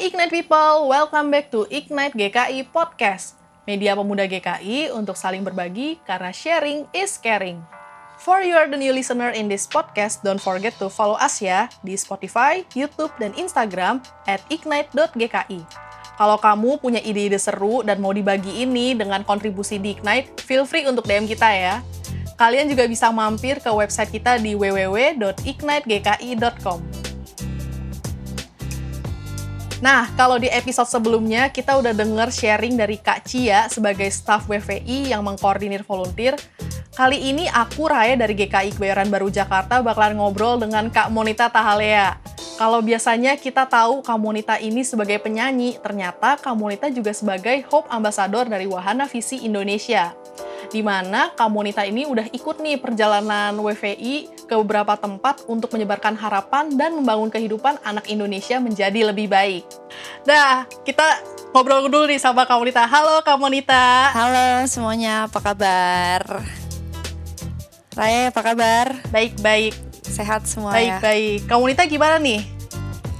Ignite People, welcome back to Ignite GKI Podcast. Media pemuda GKI untuk saling berbagi karena sharing is caring. For you are the new listener in this podcast, don't forget to follow us ya di Spotify, YouTube, dan Instagram at ignite.gki. Kalau kamu punya ide-ide seru dan mau dibagi ini dengan kontribusi di Ignite, feel free untuk DM kita ya. Kalian juga bisa mampir ke website kita di www.ignitegki.com. Nah, kalau di episode sebelumnya kita udah denger sharing dari Kak Cia sebagai staff WVI yang mengkoordinir volunteer. Kali ini aku Raya dari GKI Kebayoran Baru Jakarta bakalan ngobrol dengan Kak Monita Tahalea. Kalau biasanya kita tahu Kak Monita ini sebagai penyanyi, ternyata Kak Monita juga sebagai Hope Ambassador dari Wahana Visi Indonesia di mana Kamonita ini udah ikut nih perjalanan WVI ke beberapa tempat untuk menyebarkan harapan dan membangun kehidupan anak Indonesia menjadi lebih baik. Nah, kita ngobrol dulu nih sama Kamonita. Halo Kamonita. Halo semuanya, apa kabar? Raya, apa kabar? Baik-baik. Sehat semua ya? Baik-baik. Kamonita gimana nih?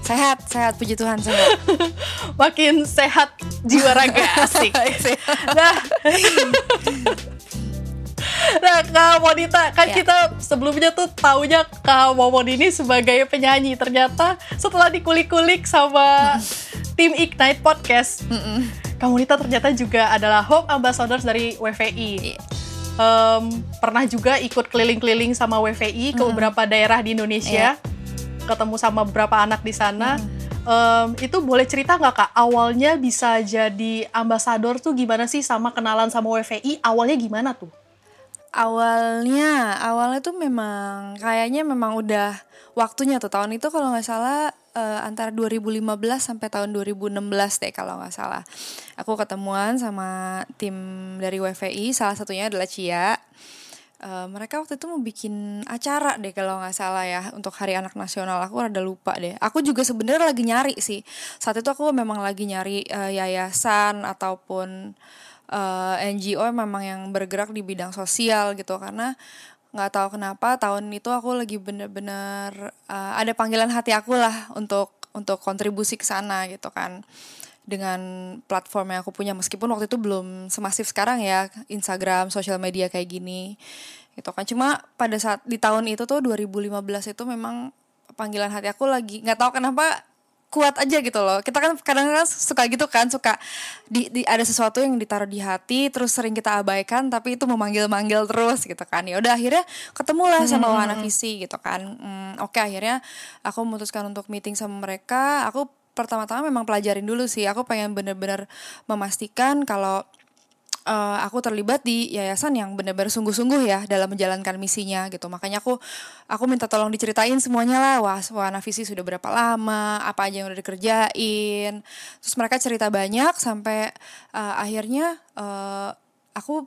Sehat, sehat, puji Tuhan sehat. Makin sehat jiwa raga asik. nah, Nah, Kak Monita, kan ya. kita sebelumnya tuh taunya Kak Momon ini sebagai penyanyi. Ternyata setelah dikulik-kulik sama tim Ignite Podcast, mm -mm. Kak Monita ternyata juga adalah Hope Ambassadors dari WVI. Yeah. Um, pernah juga ikut keliling-keliling sama WVI ke beberapa daerah di Indonesia, yeah. ketemu sama beberapa anak di sana. Mm. Um, itu boleh cerita nggak kak awalnya bisa jadi ambasador tuh gimana sih sama kenalan sama WVI awalnya gimana tuh? Awalnya, awalnya tuh memang kayaknya memang udah waktunya tuh tahun itu kalau nggak salah uh, antara 2015 sampai tahun 2016 deh kalau nggak salah. Aku ketemuan sama tim dari WVI, salah satunya adalah Cia. Uh, mereka waktu itu mau bikin acara deh kalau nggak salah ya untuk Hari Anak Nasional. Aku rada lupa deh. Aku juga sebenarnya lagi nyari sih. Saat itu aku memang lagi nyari uh, yayasan ataupun eh, NGO memang yang bergerak di bidang sosial gitu. Karena nggak tahu kenapa tahun itu aku lagi bener-bener uh, ada panggilan hati aku lah untuk untuk kontribusi ke sana gitu kan. Dengan platform yang aku punya. Meskipun waktu itu belum semasif sekarang ya Instagram sosial media kayak gini gitu kan. Cuma pada saat di tahun itu tuh 2015 itu memang panggilan hati aku lagi nggak tahu kenapa kuat aja gitu loh. Kita kan kadang-kadang suka gitu kan suka di, di ada sesuatu yang ditaruh di hati terus sering kita abaikan tapi itu memanggil-manggil terus gitu kan. Ya udah akhirnya ketemu lah sama hmm. Wahana Visi gitu kan. Hmm, oke okay, akhirnya aku memutuskan untuk meeting sama mereka. Aku pertama-tama memang pelajarin dulu sih. Aku pengen bener-bener memastikan kalau uh, aku terlibat di yayasan yang benar-benar sungguh-sungguh ya dalam menjalankan misinya gitu. Makanya aku aku minta tolong diceritain semuanya lah. Wah, Wana Visi sudah berapa lama, apa aja yang udah dikerjain. Terus mereka cerita banyak sampai uh, akhirnya uh, aku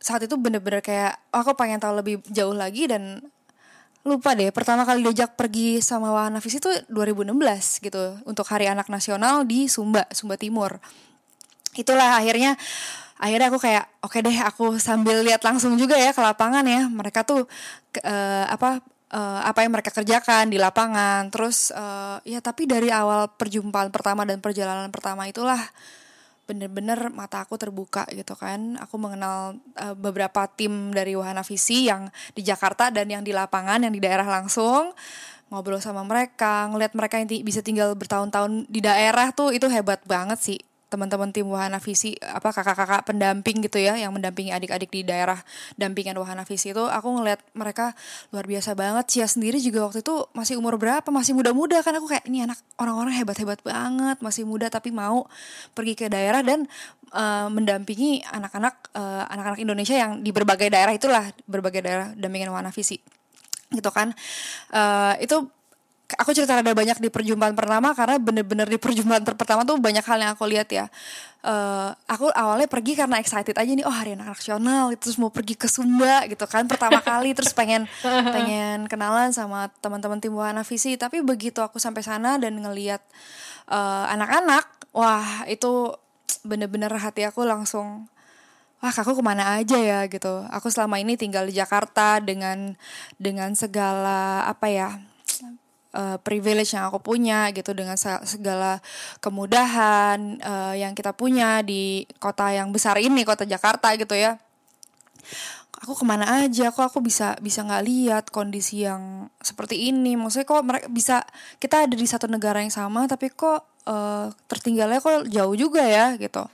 saat itu bener-bener kayak oh, aku pengen tahu lebih jauh lagi dan lupa deh pertama kali diajak pergi sama Wahana Visi itu 2016 gitu untuk Hari Anak Nasional di Sumba, Sumba Timur. Itulah akhirnya akhirnya aku kayak oke okay deh aku sambil lihat langsung juga ya ke lapangan ya. Mereka tuh uh, apa uh, apa yang mereka kerjakan di lapangan. Terus uh, ya tapi dari awal perjumpaan pertama dan perjalanan pertama itulah bener-bener mata aku terbuka gitu kan. Aku mengenal uh, beberapa tim dari Wahana Visi yang di Jakarta dan yang di lapangan yang di daerah langsung. Ngobrol sama mereka ngelihat mereka yang bisa tinggal bertahun-tahun di daerah tuh itu hebat banget sih teman-teman tim Wahana Visi apa kakak-kakak pendamping gitu ya yang mendampingi adik-adik di daerah dampingan Wahana Visi itu aku ngeliat mereka luar biasa banget. Cia sendiri juga waktu itu masih umur berapa? Masih muda-muda kan aku kayak ini anak orang-orang hebat-hebat banget masih muda tapi mau pergi ke daerah dan uh, mendampingi anak-anak uh, anak-anak Indonesia yang di berbagai daerah itulah berbagai daerah dampingan Wahana Visi. Gitu kan. Uh, itu aku cerita ada banyak di perjumpaan pertama karena bener-bener di perjumpaan pertama tuh banyak hal yang aku lihat ya. Uh, aku awalnya pergi karena excited aja nih, oh hari anak nasional, terus mau pergi ke Sumba gitu kan pertama kali, terus pengen pengen kenalan sama teman-teman tim Wahana Visi. Tapi begitu aku sampai sana dan ngeliat uh, anak-anak, wah itu bener-bener hati aku langsung wah kakak ke mana aja ya gitu aku selama ini tinggal di Jakarta dengan dengan segala apa ya uh, privilege yang aku punya gitu dengan segala kemudahan uh, yang kita punya di kota yang besar ini kota Jakarta gitu ya. Aku ke mana aja kok aku bisa bisa nggak lihat kondisi yang seperti ini. Maksudnya kok mereka bisa kita ada di satu negara yang sama tapi kok uh, tertinggalnya kok jauh juga ya gitu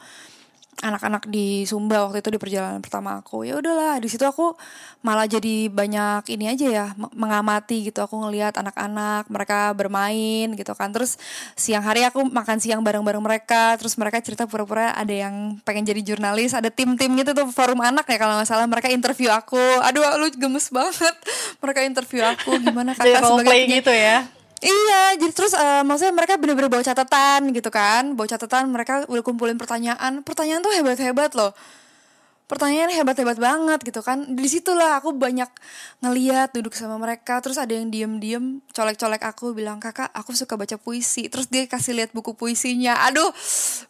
anak-anak di Sumba waktu itu di perjalanan pertama aku. Ya udahlah di situ aku malah jadi banyak ini aja ya mengamati gitu. Aku ngelihat anak-anak mereka bermain gitu kan. Terus siang hari aku makan siang bareng-bareng mereka. Terus mereka cerita pura-pura ada yang pengen jadi jurnalis ada tim-tim gitu tuh forum anak ya kalau nggak salah. Mereka interview aku. Aduh lu gemes banget. Mereka interview aku gimana kakak sebagai gitu ya Iya, jadi terus uh, maksudnya mereka bener-bener bawa catatan gitu kan, bawa catatan mereka udah kumpulin pertanyaan, pertanyaan tuh hebat-hebat loh, pertanyaan hebat-hebat banget gitu kan, di situlah aku banyak ngeliat duduk sama mereka, terus ada yang diem-diem colek-colek aku bilang kakak aku suka baca puisi, terus dia kasih lihat buku puisinya, aduh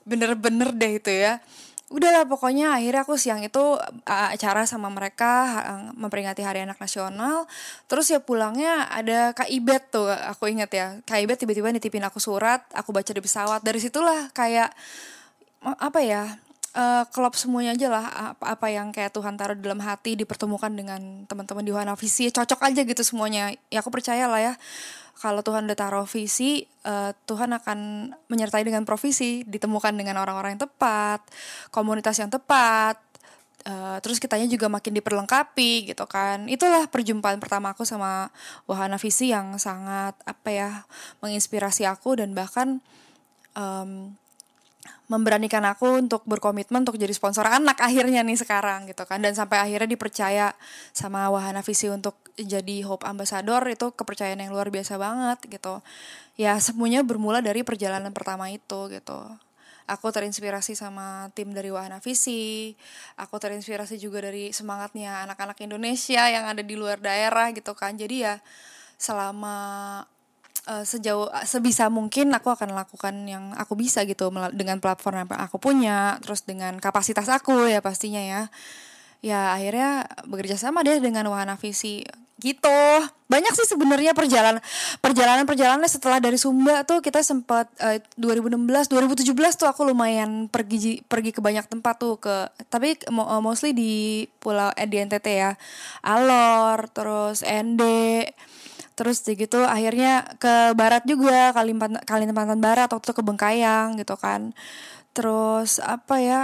bener-bener deh itu ya udahlah pokoknya akhirnya aku siang itu acara sama mereka uh, memperingati Hari Anak Nasional. Terus ya pulangnya ada Kak Ibet tuh aku inget ya. Kak Ibet tiba-tiba nitipin aku surat aku baca di pesawat. Dari situlah kayak apa ya uh, klop semuanya aja lah apa, apa yang kayak Tuhan taruh dalam hati dipertemukan dengan teman-teman di Wana Visi cocok aja gitu semuanya. Ya aku percaya lah ya kalau Tuhan udah taruh visi, uh, Tuhan akan menyertai dengan provisi, ditemukan dengan orang-orang yang tepat, komunitas yang tepat, uh, terus kitanya juga makin diperlengkapi gitu kan. Itulah perjumpaan pertama aku sama wahana visi yang sangat apa ya menginspirasi aku dan bahkan um, memberanikan aku untuk berkomitmen untuk jadi sponsor anak akhirnya nih sekarang gitu kan. Dan sampai akhirnya dipercaya sama Wahana Visi untuk jadi Hope Ambassador itu kepercayaan yang luar biasa banget gitu. Ya semuanya bermula dari perjalanan pertama itu gitu. Aku terinspirasi sama tim dari Wahana Visi aku terinspirasi juga dari semangatnya anak-anak Indonesia yang ada di luar daerah gitu kan. Jadi ya selama uh, sejauh sebisa mungkin aku akan lakukan yang aku bisa gitu dengan platform yang aku punya terus dengan kapasitas aku ya pastinya ya. Ya akhirnya bekerja sama deh dengan Wahana Visi gitu. Banyak sih sebenarnya perjalanan perjalanan perjalanan setelah dari Sumba tuh kita sempat uh, 2016 2017 tuh aku lumayan pergi pergi ke banyak tempat tuh ke tapi mostly di pulau eh, di NTT ya. Alor terus Ende terus gitu akhirnya ke barat juga Kalimantan Kalimantan Barat waktu ke Bengkayang gitu kan. Terus apa ya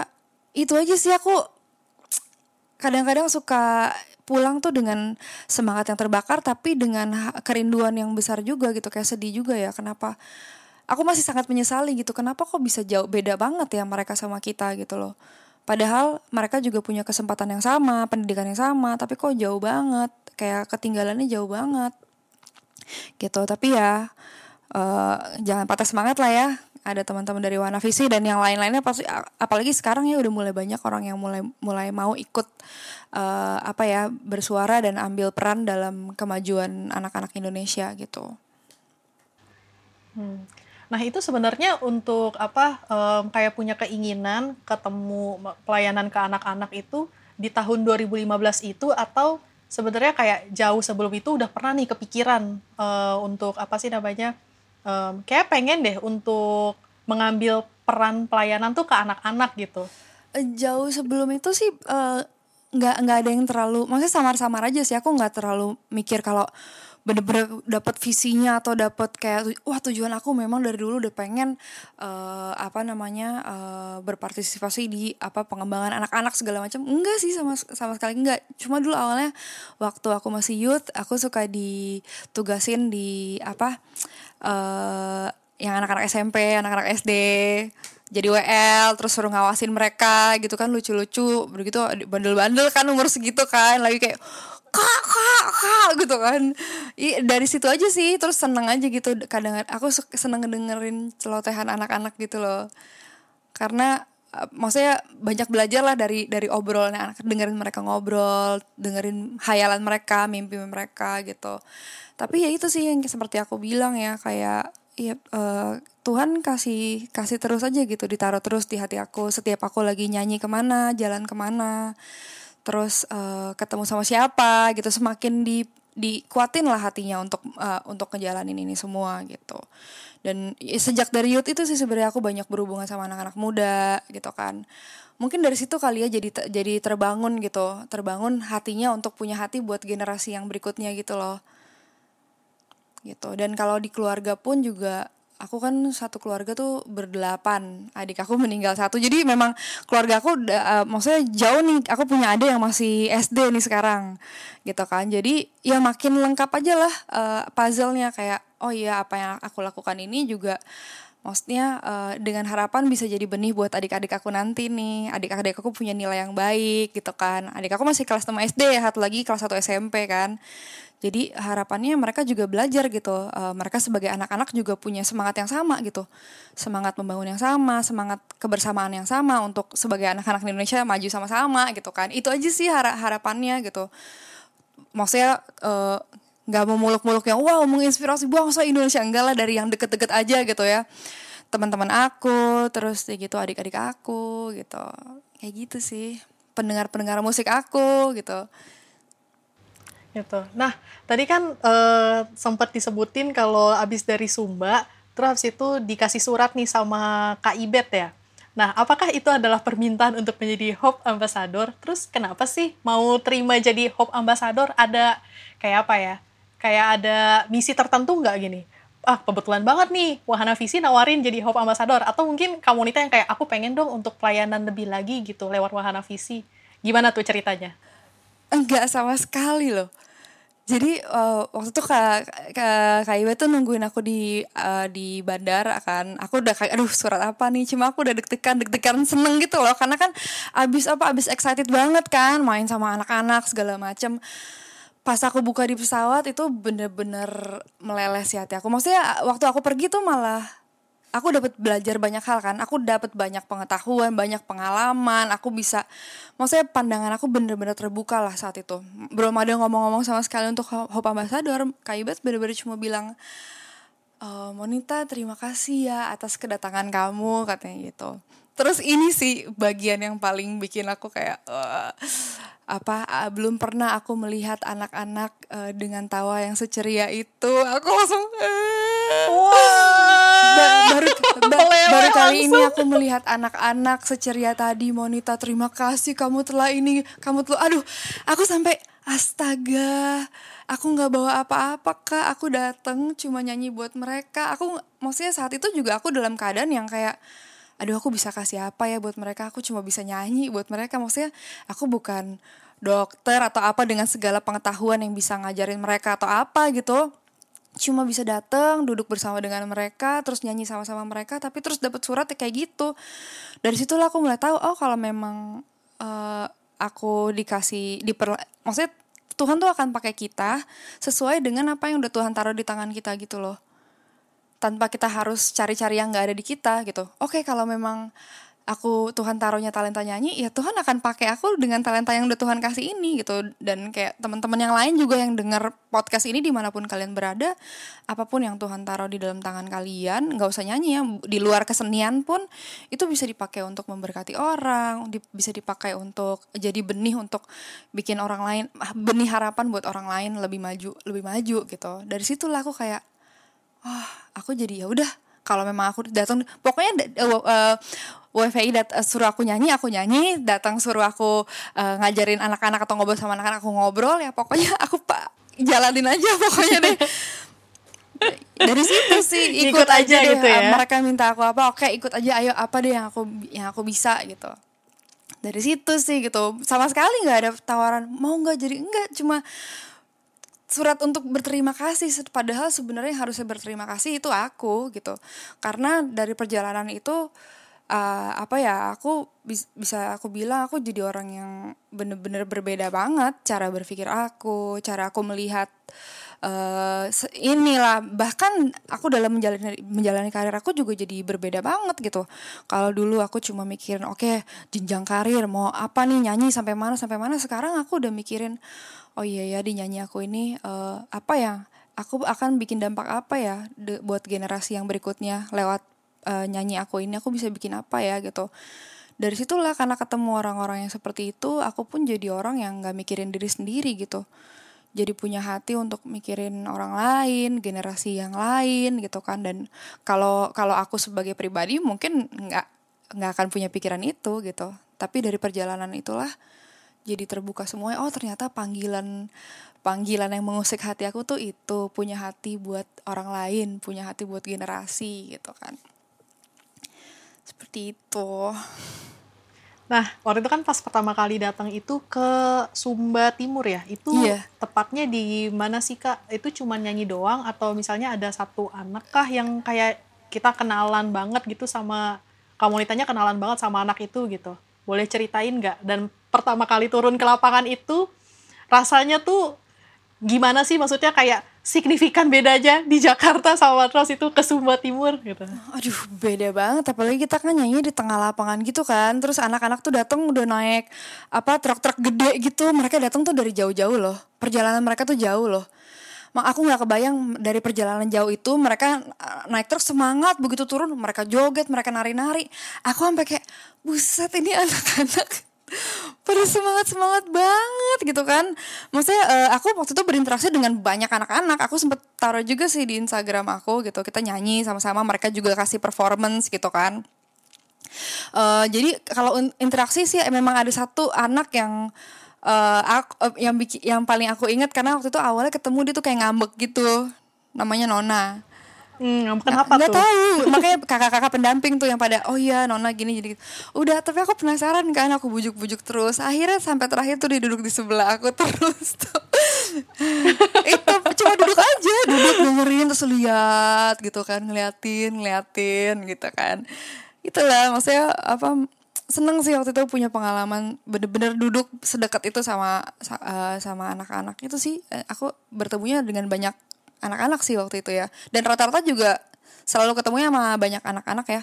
itu aja sih aku kadang-kadang suka pulang tuh dengan semangat yang terbakar tapi dengan kerinduan yang besar juga gitu kayak sedih juga ya. Kenapa? Aku masih sangat menyesali gitu kenapa kok bisa jauh beda banget ya mereka sama kita gitu loh. Padahal mereka juga punya kesempatan yang sama pendidikan yang sama tapi kok jauh banget kayak ketinggalannya jauh banget gitu tapi ya uh, jangan patah semangat lah ya ada teman-teman dari Wana Visi dan yang lain-lainnya pasti apalagi sekarang ya udah mulai banyak orang yang mulai mulai mau ikut uh, apa ya bersuara dan ambil peran dalam kemajuan anak-anak Indonesia gitu. Hmm. Nah itu sebenarnya untuk apa um, kayak punya keinginan ketemu pelayanan ke anak-anak itu di tahun 2015 itu atau sebenarnya kayak jauh sebelum itu udah pernah nih kepikiran uh, untuk apa sih namanya um, kayak pengen deh untuk mengambil peran pelayanan tuh ke anak-anak gitu. Eh, jauh sebelum itu sih uh, nggak nggak ada yang terlalu maksudnya samar-samar aja sih aku nggak terlalu mikir kalau bener-bener dapat visinya atau dapat kayak wah tujuan aku memang dari dulu udah pengen uh, apa namanya uh, berpartisipasi di apa pengembangan anak-anak segala macam. Enggak sih sama sama sekali enggak. Cuma dulu awalnya waktu aku masih youth aku suka ditugasin di apa uh, yang anak-anak SMP anak-anak SD jadi WL terus suruh ngawasin mereka gitu kan lucu-lucu. Begitu bandel-bandel kan umur segitu kan lagi kayak kak kak kak gitu kan. I, dari situ aja sih terus seneng aja gitu kadang aku seneng dengerin celotehan anak-anak gitu loh. Karena uh, maksudnya banyak belajar lah dari dari obrolannya anak dengerin mereka ngobrol dengerin hayalan mereka mimpi mereka gitu. Tapi ya itu sih yang seperti aku bilang ya kayak ya uh, Tuhan kasih kasih terus aja gitu ditaruh terus di hati aku setiap aku lagi nyanyi ke mana jalan ke mana terus uh, ketemu sama siapa gitu semakin di dikuatin lah hatinya untuk uh, untuk ngejalanin ini semua gitu. Dan sejak dari youth itu sih sebenarnya aku banyak berhubungan sama anak-anak muda gitu kan. Mungkin dari situ kali ya jadi jadi terbangun gitu terbangun hatinya untuk punya hati buat generasi yang berikutnya gitu loh. Gitu. Dan kalau di keluarga pun juga aku kan satu keluarga tuh berdelapan adik aku meninggal satu. Jadi memang keluarga aku uh, maksudnya jauh nih aku punya adik yang masih SD nih sekarang gitu kan. Jadi ya makin lengkap aja lah uh, puzzle-nya. Kayak oh iya apa yang aku lakukan ini juga maksudnya uh, dengan harapan bisa jadi benih buat adik-adik aku nanti nih. Adik-adik aku punya nilai yang baik gitu kan. Adik aku masih kelas 6 SD satu lagi kelas 1 SMP kan jadi harapannya mereka juga belajar gitu. Uh, mereka sebagai anak-anak juga punya semangat yang sama gitu. Semangat membangun yang sama semangat kebersamaan yang sama untuk sebagai anak-anak di Indonesia maju sama-sama gitu kan. Itu aja sih har harapannya gitu. Maksudnya uh, nggak mau muluk-muluk yang wow menginspirasi bangsa Indonesia enggak lah dari yang deket-deket aja gitu ya. Teman-teman aku terus kayak gitu adik-adik aku gitu. Kayak gitu sih. Pendengar-pendengar musik aku gitu gitu. Nah, tadi kan uh, sempat disebutin kalau abis dari Sumba, terus habis itu dikasih surat nih sama Kak Ibet ya. Nah, apakah itu adalah permintaan untuk menjadi Hope Ambassador? Terus kenapa sih mau terima jadi Hope Ambassador? Ada kayak apa ya? Kayak ada misi tertentu nggak gini? Ah, kebetulan banget nih, Wahana Visi nawarin jadi Hope Ambassador. Atau mungkin komunitas yang kayak, aku pengen dong untuk pelayanan lebih lagi gitu lewat Wahana Visi. Gimana tuh ceritanya? Enggak sama sekali loh jadi uh, waktu itu kak kak kak Iwa tuh nungguin aku di uh, di bandara kan. Aku udah kayak aduh surat apa nih? Cuma aku udah deg-degan deg-degan seneng gitu loh. Karena kan abis apa abis excited banget kan main sama anak-anak segala macem. Pas aku buka di pesawat itu bener-bener meleleh sih hati aku. Maksudnya waktu aku pergi tuh malah aku dapat belajar banyak hal kan. Aku dapat banyak pengetahuan banyak pengalaman. Aku bisa maksudnya pandangan aku bener-bener terbuka lah saat itu. Belum ada ngomong-ngomong sama sekali untuk Hope Ambassador. Kak Ibet bener-bener cuma bilang e, Monita terima kasih ya atas kedatangan kamu katanya gitu terus ini sih bagian yang paling bikin aku kayak uh, apa uh, belum pernah aku melihat anak-anak uh, dengan tawa yang seceria itu. Aku langsung uh, wow. Ba baru ba baru kali ini aku melihat anak-anak seceria tadi. Monita terima kasih kamu telah ini kamu telah aduh aku sampai astaga aku nggak bawa apa-apa kak. Aku datang cuma nyanyi buat mereka. Aku maksudnya saat itu juga aku dalam keadaan yang kayak aduh aku bisa kasih apa ya buat mereka? Aku cuma bisa nyanyi buat mereka. Maksudnya aku bukan dokter atau apa dengan segala pengetahuan yang bisa ngajarin mereka atau apa gitu. Cuma bisa datang duduk bersama dengan mereka terus nyanyi sama-sama mereka tapi terus dapat surat ya kayak gitu. Dari situ lah aku mulai tahu oh kalau memang uh, aku dikasih diper maksudnya Tuhan tuh akan pakai kita sesuai dengan apa yang udah Tuhan taruh di tangan kita gitu loh tanpa kita harus cari-cari yang nggak ada di kita gitu. Oke kalau memang aku Tuhan taruhnya talenta nyanyi ya Tuhan akan pakai aku dengan talenta yang udah Tuhan kasih ini gitu. Dan kayak teman-teman yang lain juga yang dengar podcast ini di mana pun kalian berada apa pun yang Tuhan taruh di dalam tangan kalian nggak usah nyanyi ya. Di luar kesenian pun itu bisa dipakai untuk memberkati orang di, bisa dipakai untuk jadi benih untuk bikin orang lain benih harapan buat orang lain lebih maju lebih maju gitu. Dari situlah aku kayak wah oh, aku jadi ya udah kalau memang aku datang pokoknya uh, uh, WFI dat uh, suruh aku nyanyi aku nyanyi datang suruh aku uh, ngajarin anak-anak atau ngobrol sama anak-anak aku ngobrol ya pokoknya aku pak jalanin aja pokoknya deh. Dari situ sih ikut, ikut aja, aja deh gitu ya? mereka minta aku apa oke ikut aja ayo apa deh yang aku yang aku bisa gitu. Dari situ sih gitu. Sama sekali nggak ada tawaran mau nggak? Jadi enggak cuma surat untuk berterima kasih. Padahal sebenarnya harusnya berterima kasih itu aku gitu. Karena dari perjalanan itu uh, apa ya aku bis, bisa aku bilang aku jadi orang yang bener-bener berbeda banget cara berpikir aku cara aku melihat uh, inilah. Bahkan aku dalam menjalani menjalani karir aku juga jadi berbeda banget gitu. Kalau dulu aku cuma mikirin oke okay, jenjang karir mau apa nih nyanyi sampai mana sampai mana. Sekarang aku udah mikirin oh iya ya di nyanyi aku ini uh, apa ya aku akan bikin dampak apa ya de, buat generasi yang berikutnya lewat uh, nyanyi aku ini aku bisa bikin apa ya gitu dari situlah karena ketemu orang-orang yang seperti itu aku pun jadi orang yang nggak mikirin diri sendiri gitu jadi punya hati untuk mikirin orang lain, generasi yang lain gitu kan. Dan kalau kalau aku sebagai pribadi mungkin nggak nggak akan punya pikiran itu gitu. Tapi dari perjalanan itulah jadi terbuka semuanya. Oh ternyata panggilan panggilan yang mengusik hati aku tuh itu punya hati buat orang lain, punya hati buat generasi gitu kan. Seperti itu. Nah, waktu itu kan pas pertama kali datang itu ke Sumba Timur ya. Itu Iya. tepatnya di mana sih Kak? Itu cuma nyanyi doang atau misalnya ada satu anak kah yang kayak kita kenalan banget gitu sama komunitasnya kenalan banget sama anak itu gitu. Boleh ceritain nggak? Dan pertama kali turun ke lapangan itu rasanya tuh gimana sih? Maksudnya kayak signifikan bedanya di Jakarta sama terus itu ke Sumba Timur gitu. Aduh beda banget. Apalagi kita kan nyanyi di tengah lapangan gitu kan. Terus anak-anak tuh datang udah naik apa truk-truk gede gitu. Mereka datang tuh dari jauh-jauh loh. Perjalanan mereka tuh jauh loh. Mak aku nggak kebayang dari perjalanan jauh itu mereka uh, naik truk semangat. Begitu turun mereka joget mereka nari-nari. Aku sampai kayak buset ini anak-anak pada semangat semangat banget gitu kan. Maksudnya eh, aku waktu itu berinteraksi dengan banyak anak-anak. Aku sempet taruh juga sih di Instagram aku gitu. Kita nyanyi sama-sama mereka juga kasih performance gitu kan. Eh, jadi kalau in- interaksi sih memang ada satu anak yang eh, aku eh, yang yang paling aku ingat. Karena waktu itu awalnya ketemu dia tuh kayak ngambek gitu. Namanya Nona Hmm, kenapa nggak tuh? tahu. Makanya kakak-kakak pendamping tuh yang pada oh iya nona gini jadi gitu. udah tapi aku penasaran kan aku bujuk-bujuk terus. Akhirnya sampai terakhir tuh duduk di sebelah aku terus tuh. Itu cuma duduk aja duduk dengerin terus lihat gitu kan ngeliatin ngeliatin gitu kan. Itulah maksudnya apa seneng sih waktu itu punya pengalaman bener-bener duduk sedekat itu sama sa- eh, sama anak-anak. Itu sih eh, aku bertemunya dengan banyak anak-anak sih waktu itu ya. Dan rata-rata juga selalu ketemunya sama banyak anak-anak ya.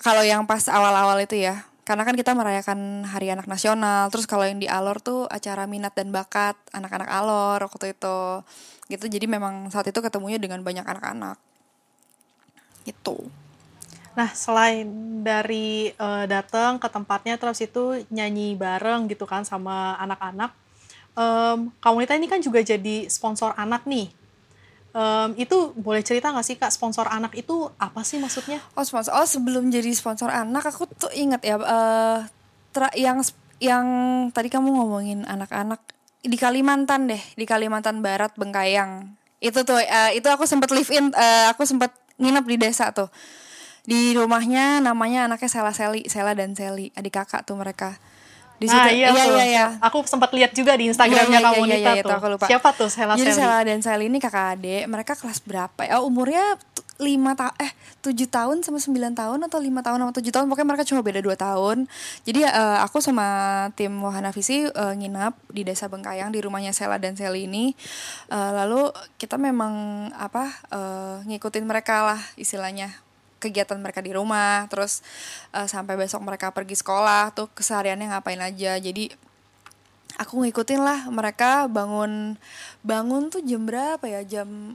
Kalau yang pas awal-awal itu ya karena kan kita merayakan Hari Anak Nasional terus kalau yang di Alor tuh acara minat dan bakat anak-anak Alor waktu itu. Gitu jadi memang saat itu ketemunya dengan banyak anak-anak. Gitu. Nah, selain dari eh, datang ke tempatnya terus itu nyanyi bareng gitu kan sama anak-anak, em, komunitas ini kan juga jadi sponsor anak nih. Em, itu boleh cerita nggak sih kak sponsor anak itu apa sih maksudnya? Oh sponsor. Oh sebelum jadi sponsor anak aku tuh inget ya eh tra- yang yang tadi kamu ngomongin anak-anak di Kalimantan deh di Kalimantan Barat Bengkayang itu tuh eh, itu aku sempet live in eh, aku sempet nginep di desa tuh di rumahnya namanya anaknya Sela Seli Sela dan Seli adik kakak tuh mereka di Nah, iya, iya tuh. iya iya Aku sempat lihat juga di Instagramnya Iya, iya, kamu iya, iya, itu tuh. aku lupa. Siapa tuh Sela Jadi Seli? Sela dan Sally ini kakak adik, mereka kelas berapa ya? Oh, umurnya lima tahun eh tujuh tahun sama 9 tahun atau lima tahun sama tujuh tahun pokoknya mereka cuma beda dua tahun. Jadi eh, aku sama tim Wahana Visi eh, nginap di Desa Bengkayang di rumahnya Sela dan Sally ini. Eh, lalu kita memang apa eh, ngikutin mereka lah istilahnya kegiatan mereka di rumah terus eh, sampai besok mereka pergi sekolah tuh kesehariannya ngapain aja. Jadi aku ngikutin lah mereka bangun bangun tuh jam berapa ya? Jam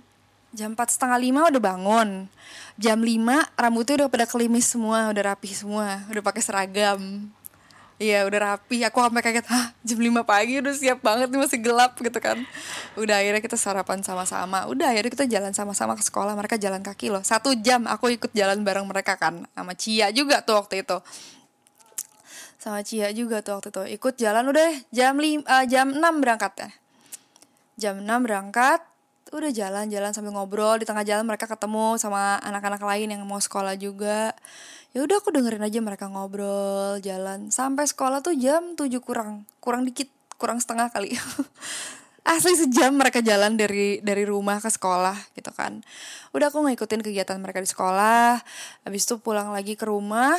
jam empat setengah lima udah bangun. Jam 5 rambutnya udah pada kelimis semua udah rapi semua udah pakai seragam Iya udah rapi. Aku sampai kaget hah jam 5 pagi udah siap banget nih masih gelap gitu kan. Udah akhirnya kita sarapan sama-sama. Udah akhirnya kita jalan sama-sama ke sekolah mereka jalan kaki loh. Satu jam aku ikut jalan bareng mereka kan sama Cia juga tuh waktu itu. Sama Cia juga tuh waktu itu. Ikut jalan udah jam lim, eh, jam 6 berangkat ya jam 6 berangkat udah jalan-jalan sambil ngobrol di tengah jalan mereka ketemu sama anak-anak lain yang mau sekolah juga. Ya udah aku dengerin aja mereka ngobrol jalan. Sampai sekolah tuh jam 7 kurang kurang dikit kurang setengah kali. Asli sejam mereka jalan dari dari rumah ke sekolah gitu kan. Udah aku ngikutin kegiatan mereka di sekolah habis itu pulang lagi ke rumah.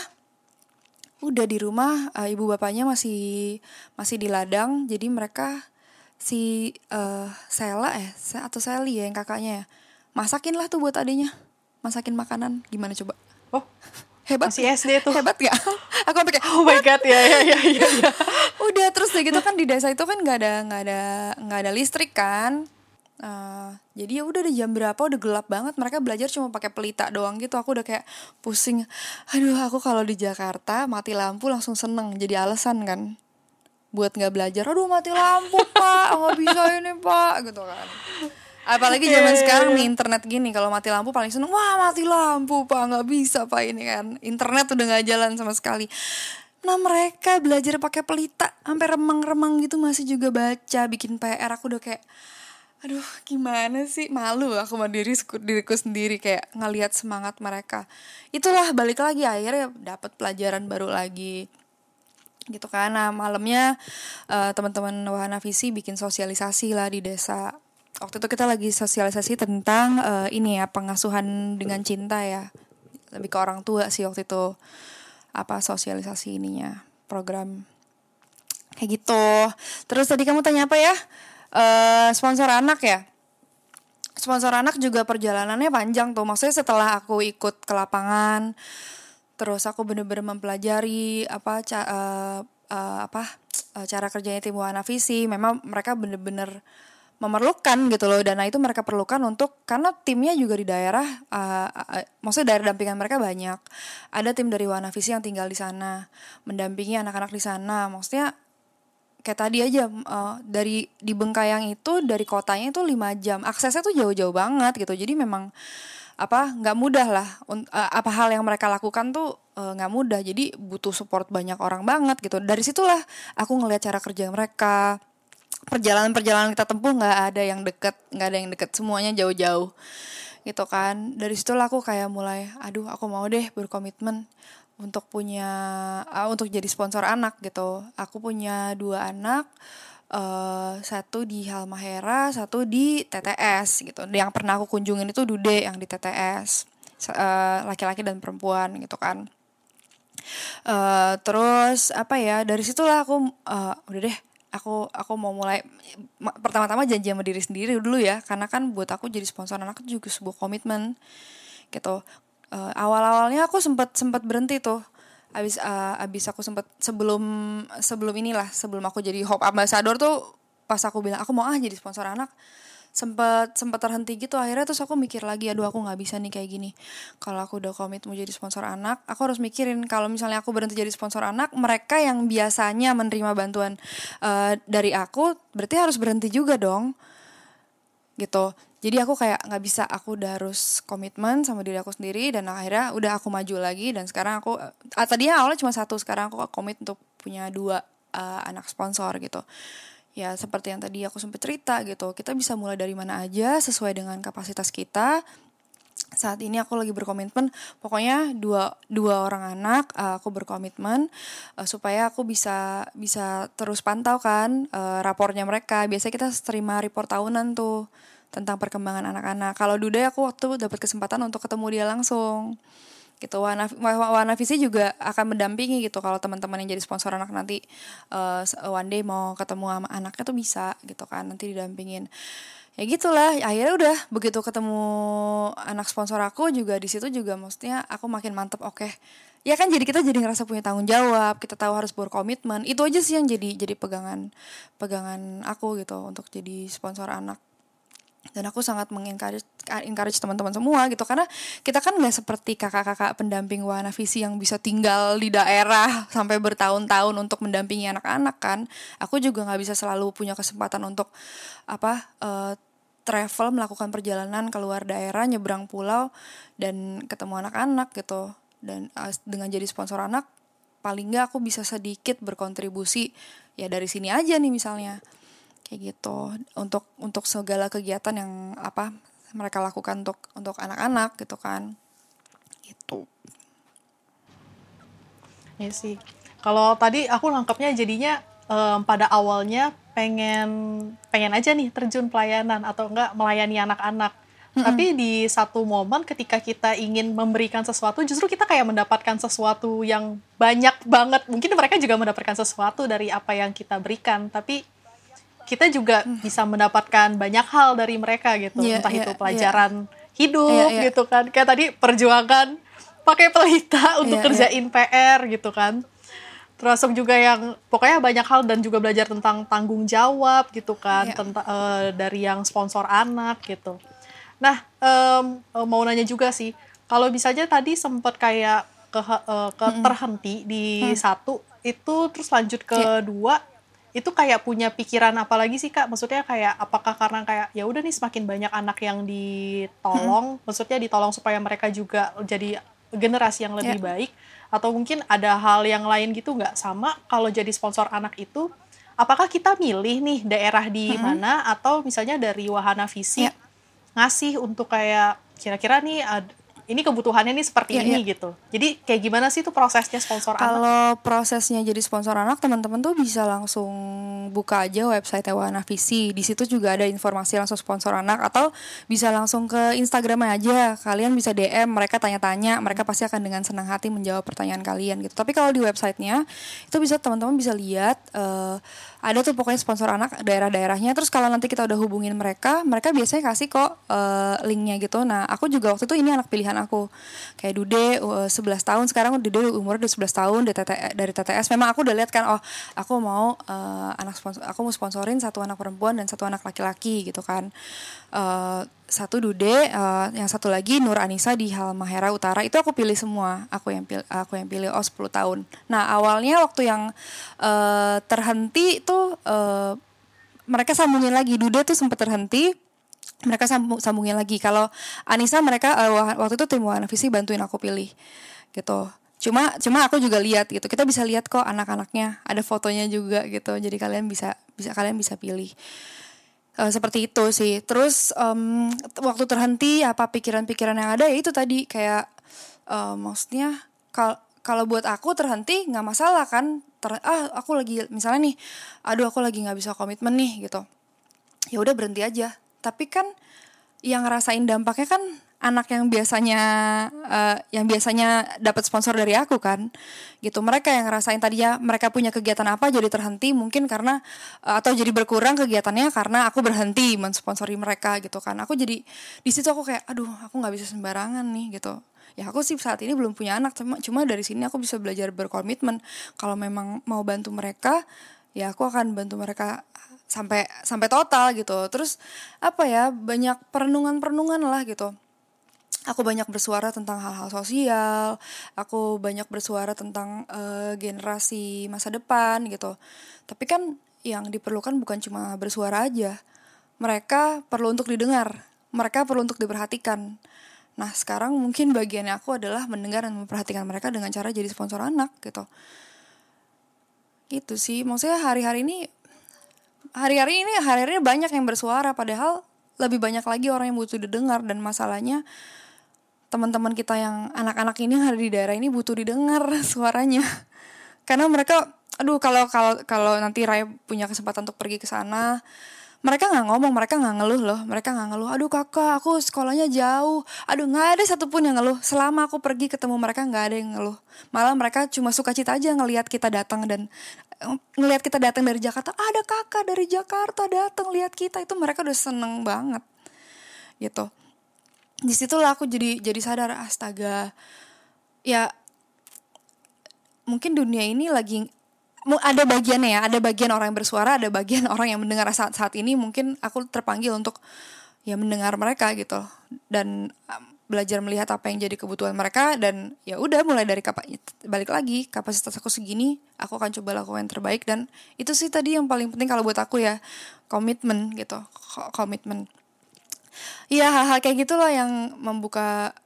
Udah di rumah eh, ibu bapaknya masih masih di ladang jadi mereka si eh Sela eh atau Sally ya yang kakaknya ya. Masakin lah tuh buat adiknya. Masakin makanan. Gimana coba? Oh, hebat masih SD tuh. hebat gak aku sampai kayak Oh my god, ya ya ya ya. ya. udah terus udah gitu kan di desa itu kan nggak ada nggak ada nggak ada listrik kan. Eh, jadi ya udah di jam berapa udah gelap banget. Mereka belajar cuma pakai pelita doang gitu. Aku udah kayak pusing. Aduh aku kalau di Jakarta mati lampu langsung seneng. Jadi alasan kan buat nggak belajar aduh mati lampu pak. Nggak bisa ini pak. Gitu kan. Apalagi zaman sekarang nih internet gini kalau mati lampu paling seneng wah mati lampu pak. Nggak bisa pak ini kan. Internet udah nggak jalan sama sekali. Nah mereka belajar pakai pelita sampai remang-remang gitu masih juga baca bikin PR aku udah kayak aduh gimana sih? Malu aku sama diri diriku sendiri kayak ngelihat semangat mereka. Itulah balik lagi akhirnya dapat pelajaran baru lagi gitu kan. Nah malamnya uh, teman-teman wahana visi bikin sosialisasi lah di desa. Waktu itu kita lagi sosialisasi tentang uh, ini ya pengasuhan dengan cinta ya. Lebih ke orang tua sih waktu itu apa sosialisasi ininya program. Kayak gitu. Terus tadi kamu tanya apa ya? Uh, sponsor anak ya? Sponsor anak juga perjalanannya panjang tuh. Maksudnya setelah aku ikut ke lapangan terus aku bener-bener mempelajari apa ca uh, uh, apa uh, cara kerjanya tim Wana Visi memang mereka bener-bener memerlukan gitu loh dana itu mereka perlukan untuk karena timnya juga di daerah uh, uh, maksudnya daerah dampingan mereka banyak. Ada tim dari Wana Visi yang tinggal di sana mendampingi anak-anak di sana. Maksudnya kayak tadi aja uh, dari di Bengkayang itu dari kotanya itu lima jam. Aksesnya tuh jauh-jauh banget gitu. Jadi memang apa nggak mudah lah uh, apa hal yang mereka lakukan tuh nggak uh, mudah. Jadi butuh support banyak orang banget gitu. Dari situlah aku ngelihat cara kerja mereka. Perjalanan-perjalanan kita tempuh nggak ada yang deket nggak ada yang deket. Semuanya jauh-jauh gitu kan. Dari situ aku kayak mulai aduh aku mau deh berkomitmen untuk punya uh, untuk jadi sponsor anak gitu. Aku punya dua anak uh, satu di Halmahera satu di TTS gitu. Yang pernah aku kunjungin itu Dude yang di TTS uh, laki-laki dan perempuan gitu kan. Uh, terus apa ya dari situlah aku uh, udah deh aku aku mau mulai pertama-tama janji sama diri sendiri dulu ya. Karena kan buat aku jadi sponsor anak juga sebuah komitmen gitu. Uh, awal-awalnya aku sempat sempat berhenti tuh abis uh, abis aku sempat sebelum sebelum inilah sebelum aku jadi hope ambassador tuh pas aku bilang aku mau ah jadi sponsor anak sempat sempat terhenti gitu. Akhirnya terus aku mikir lagi aduh aku nggak bisa nih kayak gini. Kalau aku udah komit mau jadi sponsor anak aku harus mikirin kalau misalnya aku berhenti jadi sponsor anak mereka yang biasanya menerima bantuan uh, dari aku berarti harus berhenti juga dong gitu. Jadi aku kayak nggak bisa aku udah harus komitmen sama diri aku sendiri dan akhirnya udah aku maju lagi dan sekarang aku uh, tadinya awalnya cuma satu sekarang aku komit untuk punya dua uh, anak sponsor gitu. Ya seperti yang tadi aku sempat cerita gitu kita bisa mulai dari mana aja sesuai dengan kapasitas kita saat ini aku lagi berkomitmen. Pokoknya dua dua orang anak uh, aku berkomitmen uh, supaya aku bisa bisa terus pantau kan uh, rapornya mereka. Biasanya kita terima report tahunan tuh tentang perkembangan anak-anak. Kalau Duda aku waktu dapat kesempatan untuk ketemu dia langsung gitu. Wana, Wana Visi juga akan mendampingi gitu kalau teman-teman yang jadi sponsor anak nanti uh, one day mau ketemu sama anaknya tuh bisa gitu kan nanti didampingin. Ya gitulah akhirnya udah begitu ketemu anak sponsor aku juga di situ juga maksudnya aku makin mantep oke. Okay. ya kan jadi kita jadi ngerasa punya tanggung jawab kita tahu harus berkomitmen. Itu aja sih yang jadi jadi pegangan pegangan aku gitu untuk jadi sponsor anak dan aku sangat mengencourage encourage teman-teman semua gitu. Karena kita kan nggak seperti kakak-kakak pendamping Wana Visi yang bisa tinggal di daerah sampai bertahun-tahun untuk mendampingi anak-anak kan. Aku juga nggak bisa selalu punya kesempatan untuk apa uh, travel melakukan perjalanan keluar daerah nyebrang pulau dan ketemu anak-anak gitu. Dan uh, dengan jadi sponsor anak paling nggak aku bisa sedikit berkontribusi ya dari sini aja nih misalnya kayak gitu. Untuk untuk segala kegiatan yang apa mereka lakukan untuk untuk anak-anak gitu kan. Itu ya sih. Kalau tadi aku nangkepnya jadinya um, pada awalnya pengen pengen aja nih terjun pelayanan atau enggak melayani anak-anak. Mm-hmm. Tapi di satu momen ketika kita ingin memberikan sesuatu, justru kita kayak mendapatkan sesuatu yang banyak banget. Mungkin mereka juga mendapatkan sesuatu dari apa yang kita berikan, tapi kita juga hmm. bisa mendapatkan banyak hal dari mereka gitu yeah, entah yeah, itu iya. pelajaran yeah. hidup yeah, yeah. gitu kan kayak tadi perjuangan pakai pelita untuk yeah, kerjain yeah. PR gitu kan termasuk juga yang pokoknya banyak hal dan juga belajar tentang tanggung jawab gitu kan yeah. tentang uh, dari yang sponsor anak gitu nah um, mau nanya juga sih kalau bisa aja tadi sempat kayak ke, uh, ke -hmm. terhenti di -hmm. satu itu terus lanjut ke yeah. dua itu kayak punya pikiran apa lagi sih kak? Maksudnya kayak apakah karena kayak ya udah nih semakin banyak anak yang ditolong, hmm. maksudnya ditolong supaya mereka juga jadi generasi yang lebih yeah. baik, atau mungkin ada hal yang lain gitu nggak sama kalau jadi sponsor anak itu? Apakah kita milih nih daerah di hmm. mana atau misalnya dari wahana visi yeah. ngasih untuk kayak kira-kira nih ini kebutuhannya nih seperti yeah, ini yeah. gitu. Jadi kayak gimana sih tuh prosesnya sponsor Kalau anak? Kalau prosesnya jadi sponsor anak, teman-teman tuh bisa langsung buka aja website Wana Visi. Di situ juga ada informasi langsung sponsor anak atau bisa langsung ke Instagram aja. Kalian bisa DM, mereka tanya-tanya, mereka pasti akan dengan senang hati menjawab pertanyaan kalian gitu. Tapi kalau di websitenya itu bisa teman-teman bisa lihat uh, ada tuh pokoknya sponsor anak daerah-daerahnya. Terus kalau nanti kita udah hubungin mereka, mereka biasanya kasih kok uh, linknya gitu. Nah, aku juga waktu itu ini anak pilihan aku kayak Dude uh, 11 tahun sekarang Dude umur udah 11 tahun dari TTS, dari TTS memang aku udah lihat kan oh aku mau uh, anak sponsor aku mau sponsorin satu anak perempuan dan satu anak laki-laki gitu kan uh, satu Dude uh, yang satu lagi Nur Anissa di Halmahera Utara. Itu aku pilih semua. Aku yang pilih aku yang pilih oh 10 tahun. Nah awalnya waktu yang uh, terhenti tuh uh, mereka sambungin lagi. Dude tuh sempat terhenti. Mereka sambung sambungin lagi. Kalau Anissa mereka uh, waktu itu tim Wana Visi bantuin aku pilih gitu. Cuma cuma aku juga lihat gitu. Kita bisa lihat kok anak-anaknya. Ada fotonya juga gitu. Jadi kalian bisa bisa kalian bisa pilih uh, seperti itu sih. Terus um, waktu terhenti apa pikiran-pikiran yang ada ya itu tadi. Kayak uh, maksudnya kalau kalau buat aku terhenti nggak masalah kan. Ter ah aku lagi misalnya nih aduh aku lagi nggak bisa komitmen nih gitu. Ya udah berhenti aja. Tapi kan yang ngerasain dampaknya kan anak yang biasanya uh, yang biasanya dapat sponsor dari aku kan. Gitu mereka yang ngerasain tadinya mereka punya kegiatan apa jadi terhenti mungkin karena uh, atau jadi berkurang kegiatannya karena aku berhenti mensponsori mereka gitu kan. Aku jadi di situ aku kayak aduh aku nggak bisa sembarangan nih gitu. Ya aku sih saat ini belum punya anak cuma cuma dari sini aku bisa belajar berkomitmen. Kalau memang mau bantu mereka ya aku akan bantu mereka sampai sampai total gitu. Terus apa ya banyak perenungan-perenungan lah gitu aku banyak bersuara tentang hal-hal sosial aku banyak bersuara tentang uh, generasi masa depan gitu. Tapi kan yang diperlukan bukan cuma bersuara aja mereka perlu untuk didengar mereka perlu untuk diperhatikan. Nah sekarang mungkin bagiannya aku adalah mendengar dan memperhatikan mereka dengan cara jadi sponsor anak gitu. Gitu sih maksudnya hari-hari ini hari-hari ini hari-hari banyak yang bersuara padahal lebih banyak lagi orang yang butuh didengar dan masalahnya teman-teman kita yang anak-anak ini yang ada di daerah ini butuh didengar suaranya. Karena mereka aduh kalau kalau kalau nanti Raya punya kesempatan untuk pergi ke sana mereka nggak ngomong mereka nggak ngeluh loh. Mereka nggak ngeluh aduh kakak aku sekolahnya jauh. Aduh nggak ada satupun yang ngeluh. Selama aku pergi ketemu mereka nggak ada yang ngeluh. Malah mereka cuma suka cita aja ngelihat kita datang dan eh, ngelihat kita datang dari Jakarta. Ada kakak dari Jakarta datang lihat kita. Itu mereka udah seneng banget gitu di situlah aku jadi jadi sadar astaga ya mungkin dunia ini lagi ada bagiannya ya, ada bagian orang yang bersuara, ada bagian orang yang mendengar saat saat ini mungkin aku terpanggil untuk ya mendengar mereka gitu. Dan belajar melihat apa yang jadi kebutuhan mereka dan ya udah mulai dari kapa balik lagi kapasitas aku segini aku akan coba lakukan yang terbaik. Dan itu sih tadi yang paling penting kalau buat aku ya komitmen gitu komitmen Iya hal-hal kayak gitulah yang membuka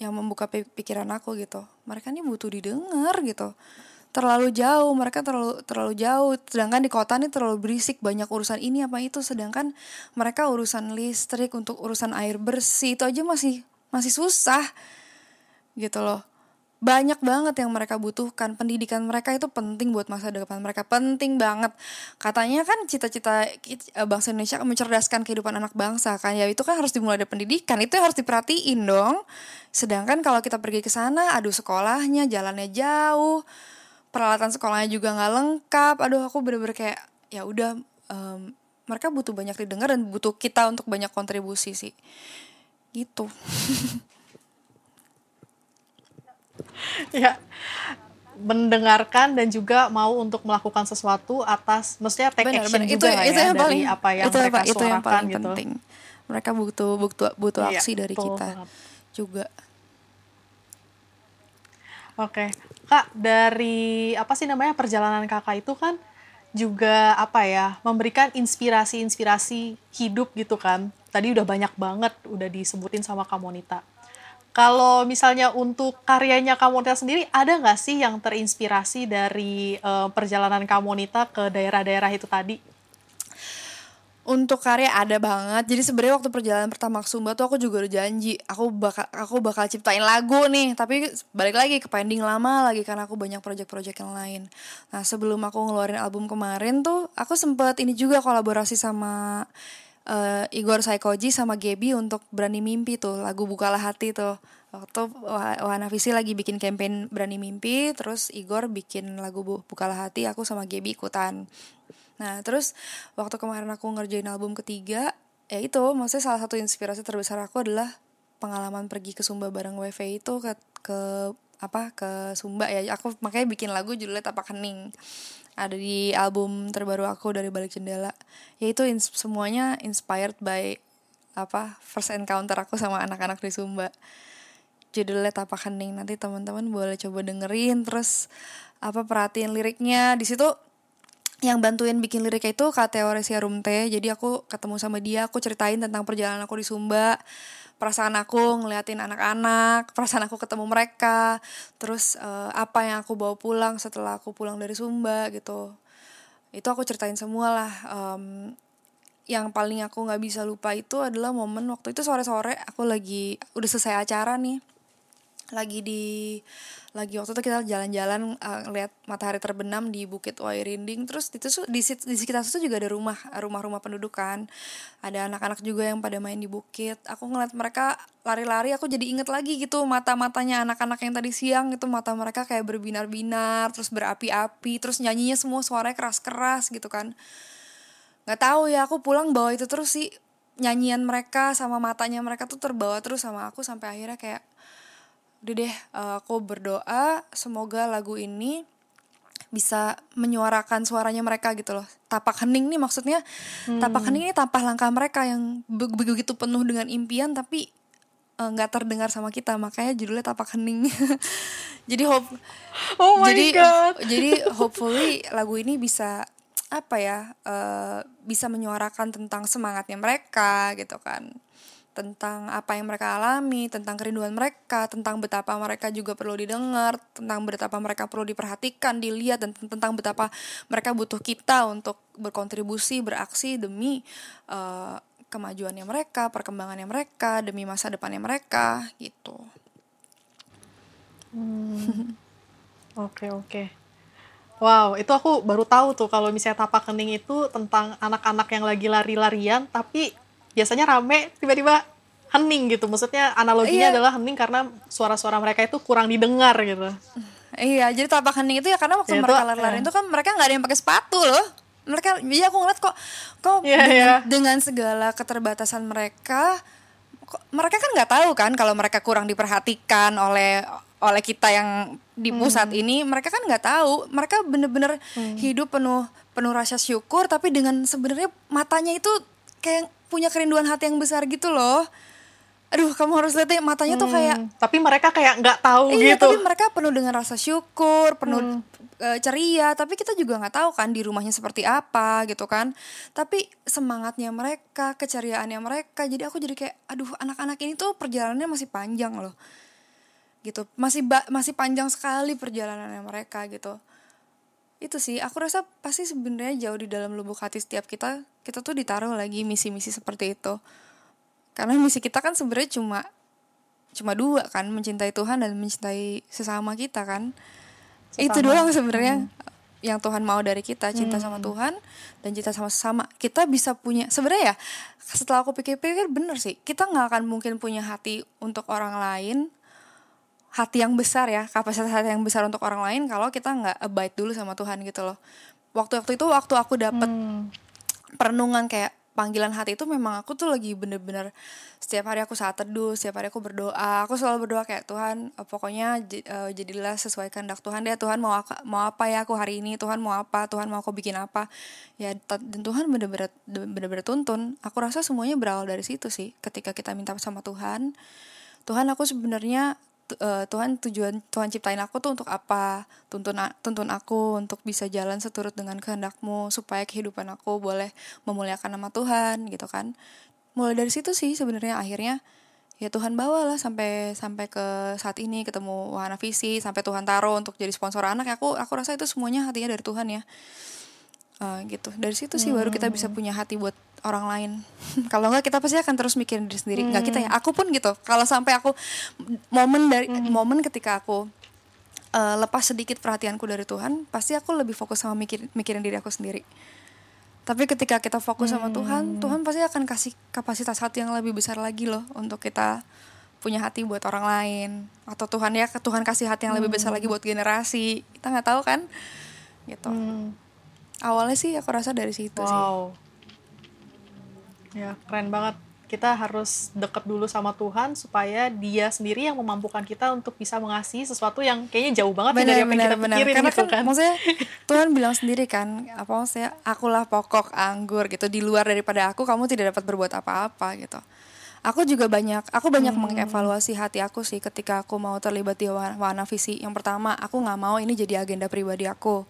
yang membuka pikiran aku gitu. Mereka ini butuh didengar gitu. Terlalu jauh mereka terlalu terlalu jauh. Sedangkan di kota ini terlalu berisik banyak urusan ini apa itu. Sedangkan mereka urusan listrik untuk urusan air bersih itu aja masih masih susah gitu loh banyak banget yang mereka butuhkan. Pendidikan mereka itu penting buat masa depan mereka penting banget. Katanya kan cita-cita eh, bangsa Indonesia mencerdaskan kehidupan anak bangsa kan. Ya itu kan harus dimulai dari pendidikan itu harus diperhatiin dong. Sedangkan kalau kita pergi ke sana aduh sekolahnya jalannya jauh peralatan sekolahnya juga nggak lengkap. Aduh aku bener-bener kayak ya udah um, mereka butuh banyak didengar dan butuh kita untuk banyak kontribusi sih. Gitu ya mendengarkan dan juga mau untuk melakukan sesuatu atas maksudnya take bener, action bener. juga itu, itu ya yang dari paling, apa yang itu mereka apa, itu yang paling gitu. penting mereka butuh butuh butuh iya, aksi dari kita banget. juga Oke, Kak dari apa sih namanya perjalanan kakak itu kan juga apa ya memberikan inspirasi-inspirasi hidup gitu kan tadi udah banyak banget udah disebutin sama Kamonita kalau misalnya untuk karyanya Kamonita sendiri ada nggak sih yang terinspirasi dari uh, perjalanan Kamonita ke daerah-daerah itu tadi? Untuk karya ada banget. Jadi sebenarnya waktu perjalanan pertama ke Sumba tuh aku juga udah janji aku bakal aku bakal ciptain lagu nih. Tapi balik lagi ke pending lama lagi karena aku banyak project-project yang lain. Nah sebelum aku ngeluarin album kemarin tuh aku sempet ini juga kolaborasi sama uh, Igor Saikoji sama Gebi untuk Berani Mimpi tuh lagu Bukalah Hati tuh. Waktu Wahana Visi lagi bikin campaign Berani Mimpi terus Igor bikin lagu Bukalah Hati aku sama Gebi ikutan. Nah terus waktu kemarin aku ngerjain album ketiga ya itu maksudnya salah satu inspirasi terbesar aku adalah pengalaman pergi ke Sumba bareng WV itu ke ke apa ke Sumba ya. Aku makanya bikin lagu judulnya Tapak Hening ada di album terbaru aku dari balik jendela. Yaitu ins semuanya inspired by apa first encounter aku sama anak-anak di Sumba. Judulnya Tapak Hening. Nanti teman-teman boleh coba dengerin. Terus apa perhatiin liriknya. Di situ yang bantuin bikin lirik itu Kak Teoresia Rumte. Jadi aku ketemu sama dia aku ceritain tentang perjalanan aku di Sumba perasaan aku ngeliatin anak-anak perasaan aku ketemu mereka terus uh, apa yang aku bawa pulang setelah aku pulang dari Sumba gitu. Itu aku ceritain semua lah um, yang paling aku nggak bisa lupa itu adalah momen waktu itu sore-sore aku lagi udah selesai acara nih lagi di lagi waktu itu kita jalan-jalan uh, lihat matahari terbenam di Bukit Wairinding. Terus itu di, di sekitar situ juga ada rumah rumah-rumah pendudukan. Ada anak-anak juga yang pada main di bukit. Aku ngeliat mereka lari-lari aku jadi inget lagi gitu mata-matanya anak-anak yang tadi siang itu mata mereka kayak berbinar-binar terus berapi-api terus nyanyinya semua suaranya keras-keras gitu kan. Nggak tahu ya aku pulang bawa itu terus sih. Nyanyian mereka sama matanya mereka tuh terbawa terus sama aku sampai akhirnya kayak udah deh uh, aku berdoa semoga lagu ini bisa menyuarakan suaranya mereka gitu loh tapak hening nih maksudnya hmm. tapak hening ini tapak langkah mereka yang begitu penuh dengan impian tapi eh, nggak uh, terdengar sama kita makanya judulnya tapak hening jadi hope oh my jadi God. jadi hopefully lagu ini bisa apa ya uh, bisa menyuarakan tentang semangatnya mereka gitu kan tentang apa yang mereka alami, tentang kerinduan mereka, tentang betapa mereka juga perlu didengar, tentang betapa mereka perlu diperhatikan, dilihat dan tentang betapa mereka butuh kita untuk berkontribusi, beraksi demi uh, kemajuannya mereka, perkembangannya mereka, demi masa depannya mereka gitu. Hmm. Oke oke. Wow, itu aku baru tahu tuh kalau misalnya tapak kening itu tentang anak-anak yang lagi lari-larian tapi biasanya rame tiba-tiba hening gitu maksudnya analoginya iya. adalah hening karena suara-suara mereka itu kurang didengar gitu iya jadi tapak hening itu ya karena waktu ya, mereka lari-lari ya. itu kan mereka nggak ada yang pakai sepatu loh mereka ya aku ngeliat kok kok yeah, dengan, yeah. dengan segala keterbatasan mereka kok, mereka kan nggak tahu kan kalau mereka kurang diperhatikan oleh oleh kita yang di pusat hmm. ini mereka kan nggak tahu mereka bener-bener hmm. hidup penuh penuh rasa syukur tapi dengan sebenarnya matanya itu kayak punya kerinduan hati yang besar gitu loh. Aduh kamu harus lihat ya matanya hmm, tuh kayak tapi mereka kayak nggak tahu iya, gitu. tapi mereka penuh dengan rasa syukur penuh hmm. uh, ceria. Tapi kita juga nggak tahu kan di rumahnya seperti apa gitu kan. Tapi semangatnya mereka keceriaannya mereka jadi aku jadi kayak aduh anak-anak ini tuh perjalanannya masih panjang loh. Gitu. Masih ba masih panjang sekali perjalanannya mereka gitu itu sih aku rasa pasti sebenarnya jauh di dalam lubuk hati setiap kita kita tuh ditaruh lagi misi-misi seperti itu karena misi kita kan sebenarnya cuma cuma dua kan mencintai Tuhan dan mencintai sesama kita kan sesama. itu doang sebenarnya hmm. yang Tuhan mau dari kita cinta hmm. sama Tuhan dan cinta sama sesama kita bisa punya sebenarnya ya setelah aku pikir-pikir bener sih kita nggak akan mungkin punya hati untuk orang lain hati yang besar ya kapasitas hati yang besar untuk orang lain kalau kita nggak abide dulu sama Tuhan gitu loh. Waktu waktu itu waktu aku dapet hmm. perenungan kayak panggilan hati itu memang aku tuh lagi bener-bener setiap hari aku saat teduh setiap hari aku berdoa aku selalu berdoa kayak Tuhan uh, pokoknya uh, jadilah sesuai kehendak Tuhan deh Tuhan mau mau apa ya aku hari ini Tuhan mau apa Tuhan mau aku bikin apa. Ya dan Tuhan bener-bener bener-bener tuntun. Aku rasa semuanya berawal dari situ sih ketika kita minta sama Tuhan. Tuhan aku sebenarnya uh, Tuhan tujuan Tuhan ciptain aku tuh untuk apa tuntun tuntun aku untuk bisa jalan seturut dengan kehendakmu supaya kehidupan aku boleh memuliakan nama Tuhan gitu kan mulai dari situ sih sebenarnya akhirnya ya Tuhan bawa lah sampai sampai ke saat ini ketemu Wahana Visi sampai Tuhan taruh untuk jadi sponsor anak ya aku aku rasa itu semuanya hatinya dari Tuhan ya uh, gitu dari situ sih hmm. baru kita bisa hmm. punya hati buat orang lain. Kalau enggak kita pasti akan terus mikirin diri sendiri. Hmm. kita ya hmm. aku pun gitu. Kalau sampai aku momen dari hmm. momen ketika aku uh, lepas sedikit perhatianku dari Tuhan pasti aku lebih fokus sama mikir mikirin diri aku sendiri. Tapi ketika kita fokus sama Tuhan Tuhan pasti akan kasih kapasitas hati yang lebih besar lagi loh untuk kita punya hati buat orang lain. Atau Tuhan ya Tuhan kasih hati yang lebih besar lagi buat generasi. Kita nggak tahu kan? Gitu. Hmm. Awalnya sih aku rasa dari situ wow. sih ya keren banget kita harus deket dulu sama Tuhan supaya Dia sendiri yang memampukan kita untuk bisa mengasihi sesuatu yang kayaknya jauh banget bener, dari apa yang kita bener. pikirin Karena gitu kan, kan. Maksudnya Tuhan bilang sendiri kan, apa maksudnya akulah pokok anggur gitu di luar daripada aku kamu tidak dapat berbuat apa-apa gitu. Aku juga banyak, aku banyak hmm. mengevaluasi hati aku sih ketika aku mau terlibat di warna visi. Yang pertama, aku nggak mau ini jadi agenda pribadi aku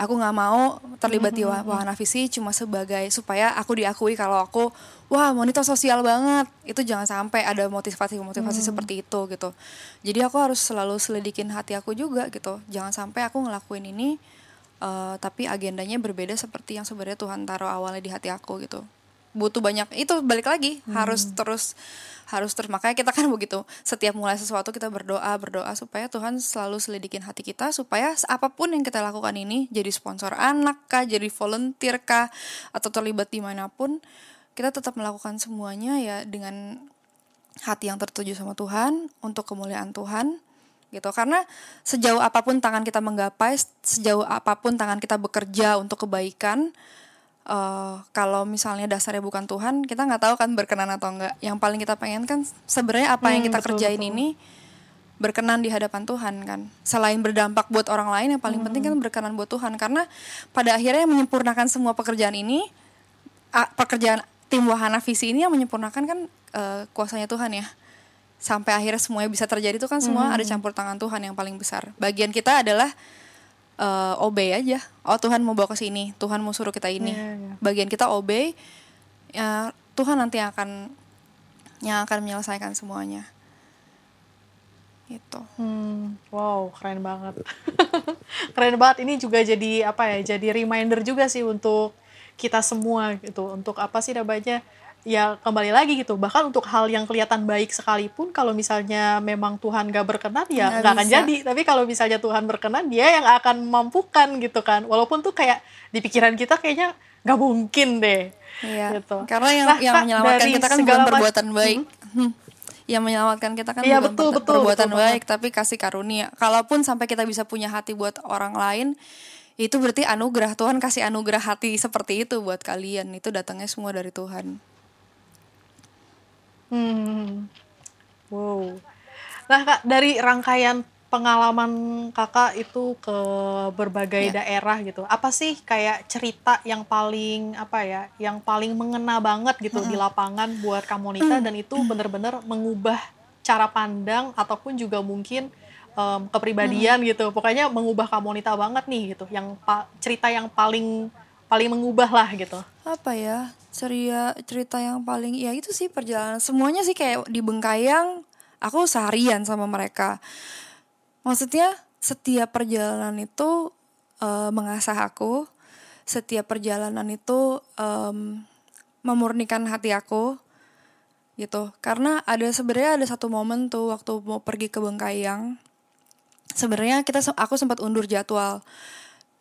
aku nggak mau terlibat di mm-hmm. wahana visi cuma sebagai supaya aku diakui kalau aku wah monitor sosial banget itu jangan sampai ada motivasi-motivasi hmm. seperti itu gitu jadi aku harus selalu selidikin hati aku juga gitu jangan sampai aku ngelakuin ini uh, tapi agendanya berbeda seperti yang sebenarnya Tuhan taruh awalnya di hati aku gitu butuh banyak itu balik lagi hmm. harus terus harus terus makanya kita kan begitu setiap mulai sesuatu kita berdoa berdoa supaya Tuhan selalu selidikin hati kita supaya apa pun yang kita lakukan ini jadi sponsor anak kah jadi volunteer kah atau terlibat di mana pun kita tetap melakukan semuanya ya dengan hati yang tertuju sama Tuhan untuk kemuliaan Tuhan gitu karena sejauh apa pun tangan kita menggapai sejauh apa pun tangan kita bekerja untuk kebaikan uh, kalau misalnya dasarnya bukan Tuhan kita nggak tahu kan berkenan atau enggak yang paling kita pengen kan sebenarnya apa hmm, yang kita betul, kerjain betul. ini berkenan di hadapan Tuhan kan selain berdampak buat orang lain yang paling hmm. penting kan berkenan buat Tuhan karena pada akhirnya yang menyempurnakan semua pekerjaan ini pekerjaan tim wahana visi ini yang menyempurnakan kan uh, kuasanya Tuhan ya sampai akhirnya semuanya bisa terjadi itu kan semua hmm. ada campur tangan Tuhan yang paling besar bagian kita adalah uh, obey aja. Oh Tuhan mau bawa ke sini Tuhan mau suruh kita ini. Yeah, yeah. bagian kita obey ya Tuhan nanti akan yang akan menyelesaikan semuanya. Itu hmm, wow keren banget. Keren banget. Ini juga jadi apa ya jadi reminder juga sih untuk kita semua gitu. Untuk apa sih namanya ya kembali lagi gitu. Bahkan untuk hal yang kelihatan baik sekalipun kalau misalnya memang Tuhan gak berkenan ya nggak akan jadi. Tapi kalau misalnya Tuhan berkenan dia yang akan memampukan gitu kan. Walaupun tuh kayak di pikiran kita kayaknya nggak mungkin deh. Iya. gitu. Karena yang nah, yang menyelamatkan kita kan bukan perbuatan baik. Hmm. hmm. yang menyelamatkan kita kan iya, bukan betul, betul, perbuatan betul, baik betul. tapi kasih karunia. Kalaupun sampai kita bisa punya hati buat orang lain itu berarti anugerah. Tuhan kasih anugerah hati seperti itu buat kalian. Itu datangnya semua dari Tuhan Hmm. Wow. Nah, Kak, dari rangkaian pengalaman Kakak itu ke berbagai ya. daerah gitu. Apa sih kayak cerita yang paling apa ya, yang paling mengena banget gitu -hmm. di lapangan buat Kamonita dan itu benar-benar mengubah cara pandang ataupun juga mungkin um, kepribadian hmm. gitu. Pokoknya mengubah Kamonita banget nih gitu. Yang cerita yang paling paling mengubah lah gitu. Apa ya? ceria cerita yang paling ya itu sih perjalanan. Semuanya sih kayak di Bengkayang aku seharian sama mereka. Maksudnya setiap perjalanan itu uh, mengasah aku. Setiap perjalanan itu um, memurnikan hati aku gitu. Karena ada sebenarnya ada satu momen tuh waktu mau pergi ke Bengkayang. Sebenarnya kita aku sempat undur jadwal.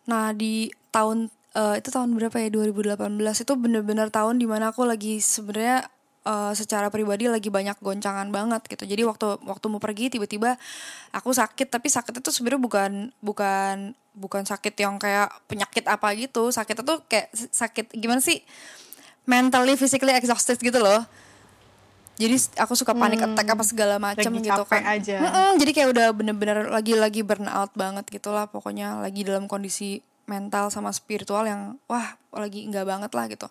Nah di tahun uh, itu tahun berapa ya? 2018 itu bener-bener tahun di mana aku lagi sebenarnya uh, secara pribadi lagi banyak goncangan banget gitu. Jadi waktu waktu mau pergi tiba-tiba aku sakit. Tapi sakit itu sebenarnya bukan bukan bukan sakit yang kayak penyakit apa gitu. Sakit itu kayak sakit gimana sih? Mentally physically exhausted gitu loh. Jadi aku suka panik hmm, attack apa segala macam gitu kan. aja. Mm -mm, jadi kayak udah bener-bener lagi-lagi burnout banget gitulah pokoknya. Lagi dalam kondisi mental sama spiritual yang wah lagi enggak banget lah gitu.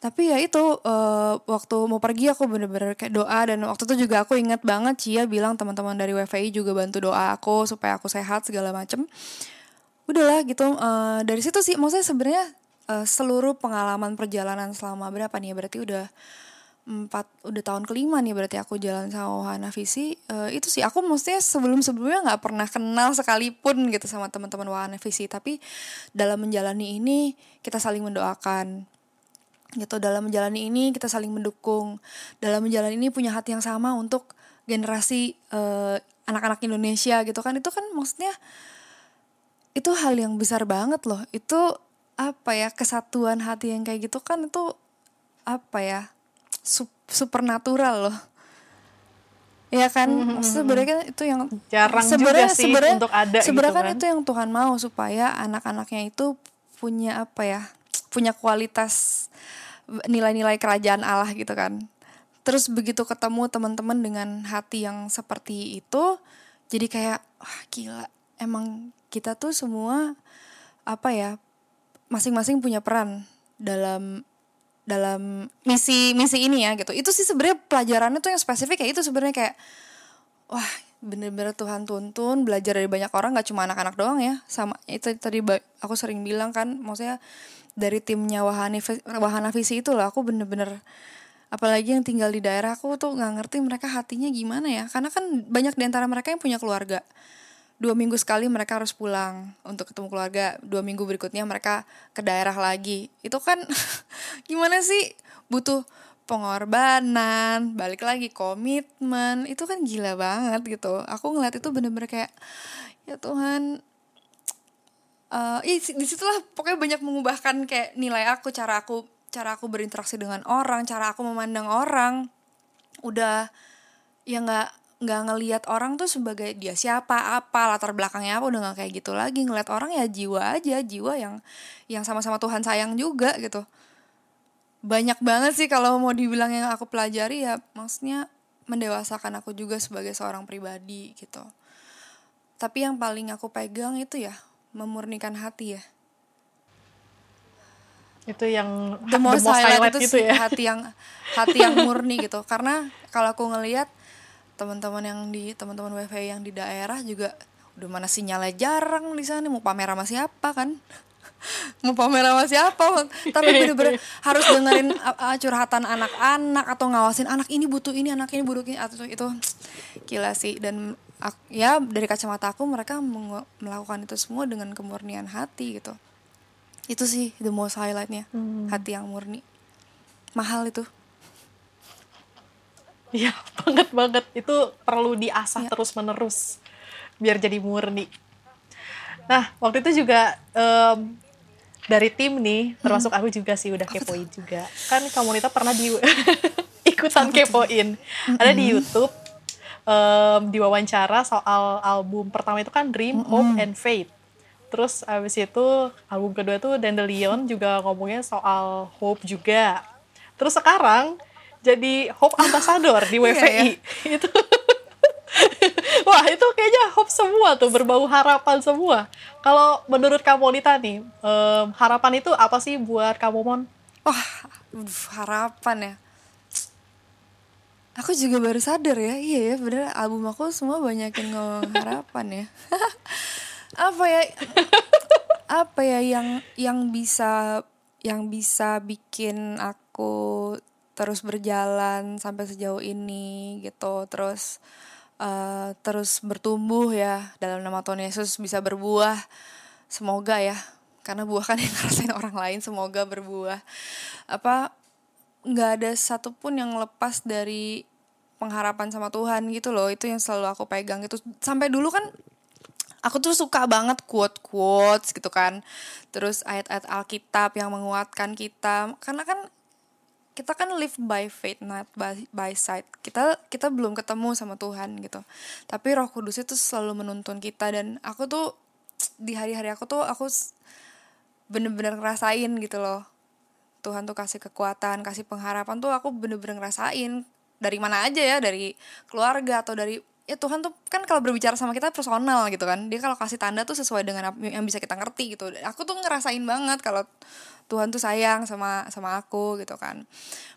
Tapi ya itu uh, waktu mau pergi aku bener-bener kayak doa dan waktu itu juga aku ingat banget Cia bilang teman-teman dari WFI juga bantu doa aku supaya aku sehat segala macem. Udahlah gitu uh, dari situ sih maksudnya sebenarnya uh, seluruh pengalaman perjalanan selama berapa nih berarti udah empat udah tahun kelima nih berarti aku jalan sama Wahana Visi uh, itu sih aku maksudnya sebelum sebelumnya nggak pernah kenal sekalipun gitu sama teman-teman Wahana Visi tapi dalam menjalani ini kita saling mendoakan. Gitu dalam menjalani ini kita saling mendukung. Dalam menjalani ini punya hati yang sama untuk generasi eh, anak-anak Indonesia gitu kan. Itu kan maksudnya itu hal yang besar banget loh. Itu apa ya kesatuan hati yang kayak gitu kan itu apa ya supernatural loh. Ya kan? Mm-hmm. sebenarnya kan itu yang jarang juga sih sebenernya, untuk ada sebenarnya gitu kan, kan. itu yang Tuhan mau supaya anak-anaknya itu punya apa ya? Punya kualitas nilai-nilai kerajaan Allah gitu kan. Terus begitu ketemu teman-teman dengan hati yang seperti itu, jadi kayak wah gila, emang kita tuh semua apa ya? Masing-masing punya peran dalam dalam misi misi ini ya gitu. Itu sih sebenarnya pelajarannya tuh yang spesifik kayak itu sebenarnya kayak wah bener-bener Tuhan tuntun belajar dari banyak orang gak cuma anak-anak doang ya. Sama itu tadi aku sering bilang kan maksudnya dari timnya Wahana, Wahana Visi itu loh aku bener-bener apalagi yang tinggal di daerah aku tuh nggak ngerti mereka hatinya gimana ya. Karena kan banyak di antara mereka yang punya keluarga dua minggu sekali mereka harus pulang untuk ketemu keluarga. Dua minggu berikutnya mereka ke daerah lagi. Itu kan gimana sih? Butuh pengorbanan balik lagi komitmen. Itu kan gila banget gitu. Aku ngeliat itu bener-bener kayak ya Tuhan uh, di situlah pokoknya banyak mengubahkan kayak nilai aku cara aku cara aku berinteraksi dengan orang cara aku memandang orang. Udah ya nggak nggak ngelihat orang tuh sebagai dia siapa apa latar belakangnya apa udah nggak kayak gitu lagi. Ngelihat orang ya jiwa aja jiwa yang yang sama-sama Tuhan sayang juga gitu. Banyak banget sih kalau mau dibilang yang aku pelajari ya maksudnya mendewasakan aku juga sebagai seorang pribadi gitu. Tapi yang paling aku pegang itu ya memurnikan hati ya. Itu yang the most, the most highlight, itu gitu sih ya? hati yang hati yang murni gitu. Karena kalau aku ngelihat teman-teman yang di teman-teman wifi yang di daerah juga udah mana sinyalnya jarang di sana mau pamer sama siapa kan? Mau pamer sama siapa? Tapi bener-bener harus dengerin uh, curhatan anak-anak atau ngawasin anak ini butuh ini anak ini butuh ini atau itu gila sih. Dan ya dari kacamata aku mereka melakukan itu semua dengan kemurnian hati gitu. Itu sih the most highlightnya hmm. hati yang murni. Mahal itu Iya banget banget itu perlu diasah ya. terus menerus biar jadi murni. Nah waktu itu juga um, dari tim nih termasuk hmm. aku juga sih udah kepoin juga kan kamu pernah di ikutan kepoin ada di YouTube um, diwawancara soal album pertama itu kan Dream, mm -hmm. Hope, and Faith. Terus abis itu album kedua tuh Dandelion juga ngomongnya soal Hope juga. Terus sekarang jadi Hope Ambassador di WVI. yeah, yeah. itu Wah itu kayaknya hope semua tuh berbau harapan semua. Kalau menurut kamu Nita nih, um, harapan itu apa sih buat kamu Mon? Wah harapan ya Aku juga baru sadar ya, iya ya bener album aku semua banyakin ngomong harapan ya. apa ya? apa ya yang yang bisa yang bisa bikin aku terus berjalan sampai sejauh ini gitu, terus uh, terus bertumbuh ya dalam nama Tuhan Yesus bisa berbuah. Semoga ya, karena buah kan yang ngerasain orang lain, semoga berbuah. Apa nggak ada satupun yang lepas dari pengharapan sama Tuhan gitu loh. Itu yang selalu aku pegang itu sampai dulu kan aku tuh suka banget quote quotes gitu kan. Terus ayat-ayat Alkitab yang menguatkan kita. Karena kan kita kan live by faith not by, by sight. Kita kita belum ketemu sama Tuhan gitu. Tapi Roh Kudus itu selalu menuntun kita dan aku tuh di hari-hari aku tuh aku bener-bener ngerasain gitu loh. Tuhan tuh kasih kekuatan, kasih pengharapan tuh aku bener-bener ngerasain. Dari mana aja ya, dari keluarga atau dari ya Tuhan tuh kan kalau berbicara sama kita personal gitu kan. Dia kalau kasih tanda tuh sesuai dengan yang bisa kita ngerti gitu. Aku tuh ngerasain banget kalau Tuhan tuh sayang sama sama aku gitu kan.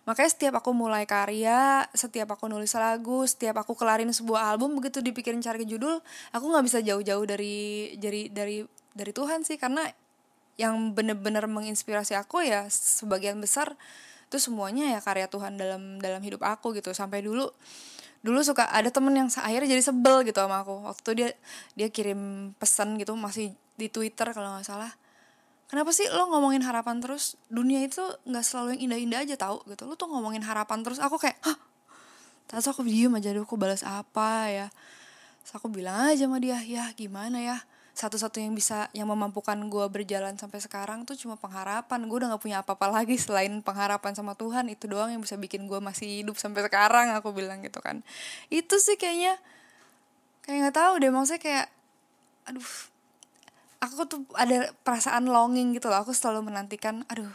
Makanya setiap aku mulai karya setiap aku nulis lagu setiap aku kelarin sebuah album begitu dipikirin cari judul aku nggak bisa jauh-jauh dari dari dari dari Tuhan sih. Karena yang bener-bener menginspirasi aku ya sebagian besar itu semuanya ya karya Tuhan dalam dalam hidup aku gitu. Sampai dulu dulu suka ada temen yang akhirnya jadi sebel gitu sama aku. Waktu dia dia kirim pesan gitu masih di Twitter kalau nggak salah kenapa sih lo ngomongin harapan terus? Dunia itu nggak selalu yang indah-indah aja tau? Gitu. Lo tuh ngomongin harapan terus aku kayak hah? Terus aku diem aja aku balas apa ya? Terus aku bilang aja sama dia ya gimana ya? Satu-satu yang bisa yang memampukan gue berjalan sampai sekarang tuh cuma pengharapan. Gue udah gak punya apa-apa lagi selain pengharapan sama Tuhan. Itu doang yang bisa bikin gue masih hidup sampai sekarang aku bilang gitu kan. Itu sih kayaknya kayak nggak tahu deh. Maksudnya kayak aduh aku tuh ada perasaan longing gitu loh. Aku selalu menantikan aduh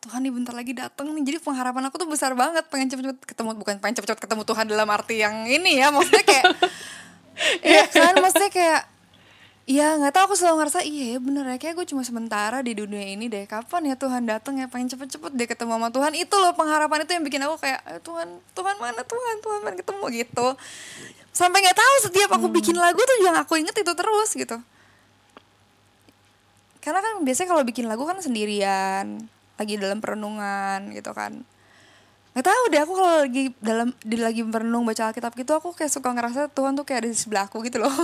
Tuhan nih bentar lagi dateng nih. Jadi pengharapan aku tuh besar banget pengen cepet-cepet ketemu bukan pengen cepet-cepet ketemu Tuhan dalam arti yang ini ya maksudnya kayak Iya kan? Maksudnya kayak Iya nggak tahu aku selalu ngerasa iya bener ya kayak gue cuma sementara di dunia ini deh. Kapan ya Tuhan datang ya? Pengen cepet-cepet deh ketemu sama Tuhan. Itu loh pengharapan itu yang bikin aku kayak eh, Tuhan Tuhan mana? Tuhan Tuhan mana? Ketemu gitu. Sampai nggak tahu setiap aku hmm. bikin lagu tuh yang aku inget itu terus gitu karena kan biasanya kalau bikin lagu kan sendirian lagi dalam perenungan gitu kan. Nggak tahu deh aku kalau lagi dalam di lagi merenung baca Alkitab gitu aku kayak suka ngerasa Tuhan tuh kayak di sebelah aku gitu loh.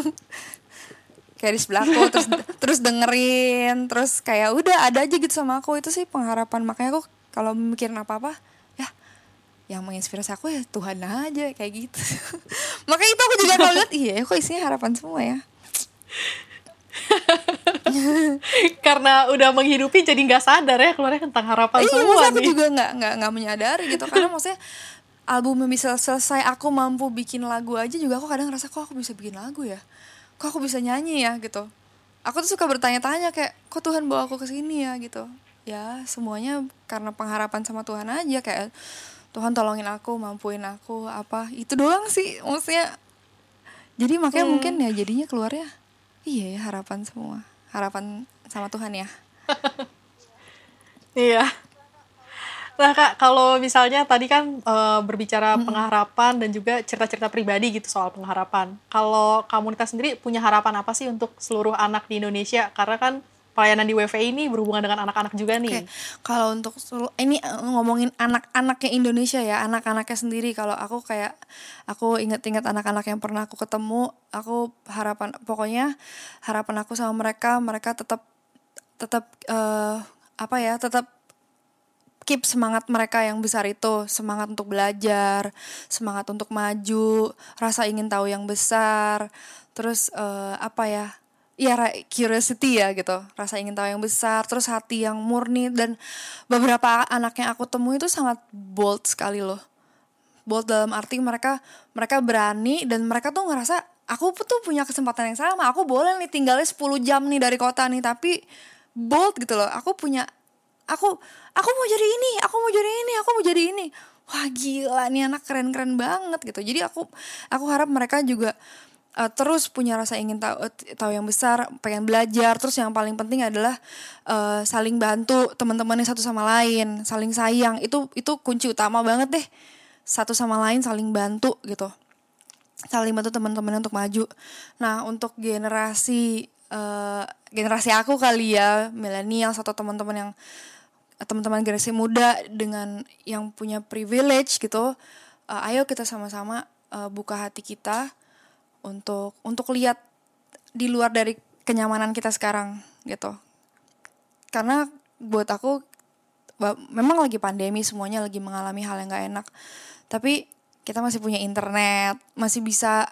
Kayak di sebelahku terus terus dengerin terus kayak udah ada aja gitu sama aku. Itu sih pengharapan. Makanya aku kalau mikirin apa apa ya yang menginspirasi aku ya Tuhan aja kayak gitu. Makanya itu aku juga kalau lihat iya kok isinya harapan semua ya karena udah menghidupi jadi nggak sadar ya keluarnya tentang harapan iya, semua aku juga nggak nggak nggak menyadari gitu. Karena maksudnya album bisa selesai aku mampu bikin lagu aja juga aku kadang ngerasa kok aku bisa bikin lagu ya? Kok aku bisa nyanyi ya? gitu. Aku tuh suka bertanya-tanya kayak kok Tuhan bawa aku ke sini ya? gitu. Ya semuanya karena pengharapan sama Tuhan aja kayak Tuhan tolongin aku mampuin aku apa? Itu doang sih maksudnya. Jadi makanya hmm. mungkin ya jadinya keluarnya iya ya harapan semua. Harapan sama Tuhan ya iya nah kak kalau misalnya tadi kan e, berbicara hmm. pengharapan dan juga cerita-cerita pribadi gitu soal pengharapan kalau komunitas sendiri punya harapan apa sih untuk seluruh anak di Indonesia karena kan pelayanan di WFI ini berhubungan dengan anak-anak juga nih. Okay. Kalau untuk ini eh, ngomongin anak-anaknya Indonesia ya, anak-anaknya sendiri. Kalau aku kayak aku inget-inget anak-anak yang pernah aku ketemu, aku harapan pokoknya harapan aku sama mereka, mereka tetap tetap uh, apa ya, tetap keep semangat mereka yang besar itu, semangat untuk belajar, semangat untuk maju, rasa ingin tahu yang besar, terus uh, apa ya? ya curiosity ya gitu. Rasa ingin tahu yang besar terus hati yang murni. Dan beberapa anak yang aku temui itu sangat bold sekali loh. Bold dalam arti mereka mereka berani dan mereka tuh ngerasa aku tuh punya kesempatan yang sama aku boleh nih tinggalnya 10 jam nih dari kota nih tapi bold gitu loh aku punya aku aku mau jadi ini aku mau jadi ini aku mau jadi ini wah gila nih anak keren keren banget gitu jadi aku aku harap mereka juga uh, terus punya rasa ingin tahu tahu yang besar, pengen belajar. Terus yang paling penting adalah uh, saling bantu teman-temannya satu sama lain, saling sayang. Itu itu kunci utama banget deh. Satu sama lain saling bantu gitu. Saling bantu teman-temannya untuk maju. Nah, untuk generasi uh, generasi aku kali ya, milenial atau teman-teman yang teman-teman generasi muda dengan yang punya privilege gitu, uh, ayo kita sama-sama uh, buka hati kita untuk untuk lihat di luar dari kenyamanan kita sekarang gitu. Karena buat aku memang lagi pandemi semuanya lagi mengalami hal yang gak enak. Tapi kita masih punya internet masih bisa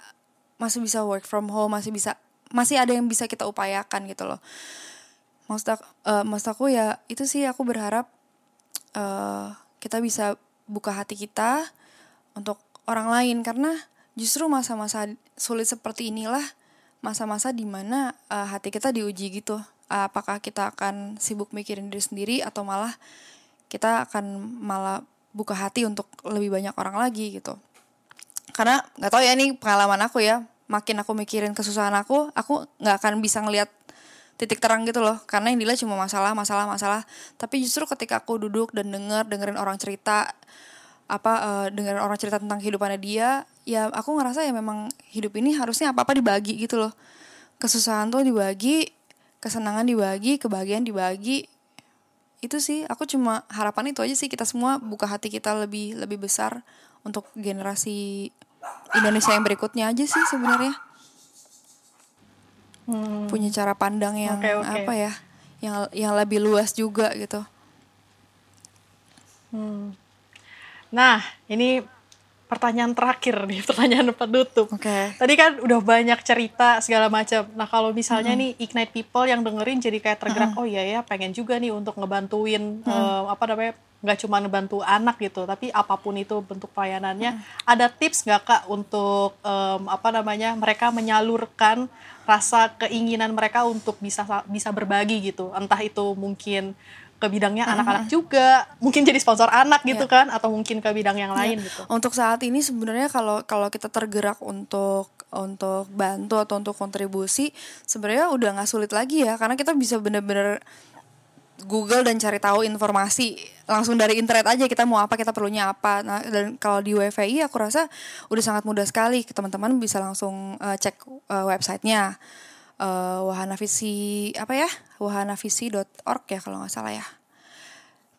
masih bisa work from home masih bisa masih ada yang bisa kita upayakan gitu loh. Maksud aku, uh, maksud aku ya itu sih aku berharap uh, kita bisa buka hati kita untuk orang lain. Karena justru masa-masa sulit seperti inilah masa-masa di mana uh, hati kita diuji gitu. Apakah kita akan sibuk mikirin diri sendiri atau malah kita akan malah buka hati untuk lebih banyak orang lagi gitu. Karena nggak tahu ya ini pengalaman aku ya makin aku mikirin kesusahan aku aku nggak akan bisa ngelihat titik terang gitu loh. Karena yang dilihat cuma masalah masalah masalah. Tapi justru ketika aku duduk dan denger dengerin orang cerita apa uh, dengerin orang cerita tentang kehidupannya dia ya aku ngerasa ya memang hidup ini harusnya apa apa dibagi gitu loh. Kesusahan tuh dibagi kesenangan dibagi kebahagiaan dibagi. Itu sih aku cuma harapan itu aja sih kita semua buka hati kita lebih lebih besar untuk generasi Indonesia yang berikutnya aja sih sebenarnya hmm. punya cara pandang yang okay, okay. apa ya yang yang lebih luas juga gitu hmm. nah ini pertanyaan terakhir nih pertanyaan penutup okay. tadi kan udah banyak cerita segala macam nah kalau misalnya hmm. nih ignite people yang dengerin jadi kayak tergerak hmm. oh iya ya pengen juga nih untuk ngebantuin hmm. uh, apa namanya nggak cuma ngebantu anak gitu tapi apa pun itu bentuk pelayanannya hmm. ada tips nggak kak untuk um, apa namanya mereka menyalurkan rasa keinginan mereka untuk bisa bisa berbagi gitu entah itu mungkin ke bidangnya anak-anak juga. Mungkin jadi sponsor anak gitu yeah. kan atau mungkin ke bidang yang lain yeah. gitu. Untuk saat ini sebenarnya kalau kalau kita tergerak untuk untuk bantu atau untuk kontribusi sebenarnya udah nggak sulit lagi ya karena kita bisa bener-bener Google dan cari tahu informasi langsung dari internet aja kita mau apa kita perlunya apa. Nah dan kalau di WFI aku rasa udah sangat mudah sekali teman-teman bisa langsung uh, cek uh, websitenya uh, wahana visi apa ya wahanavisi.org ya kalau nggak salah ya.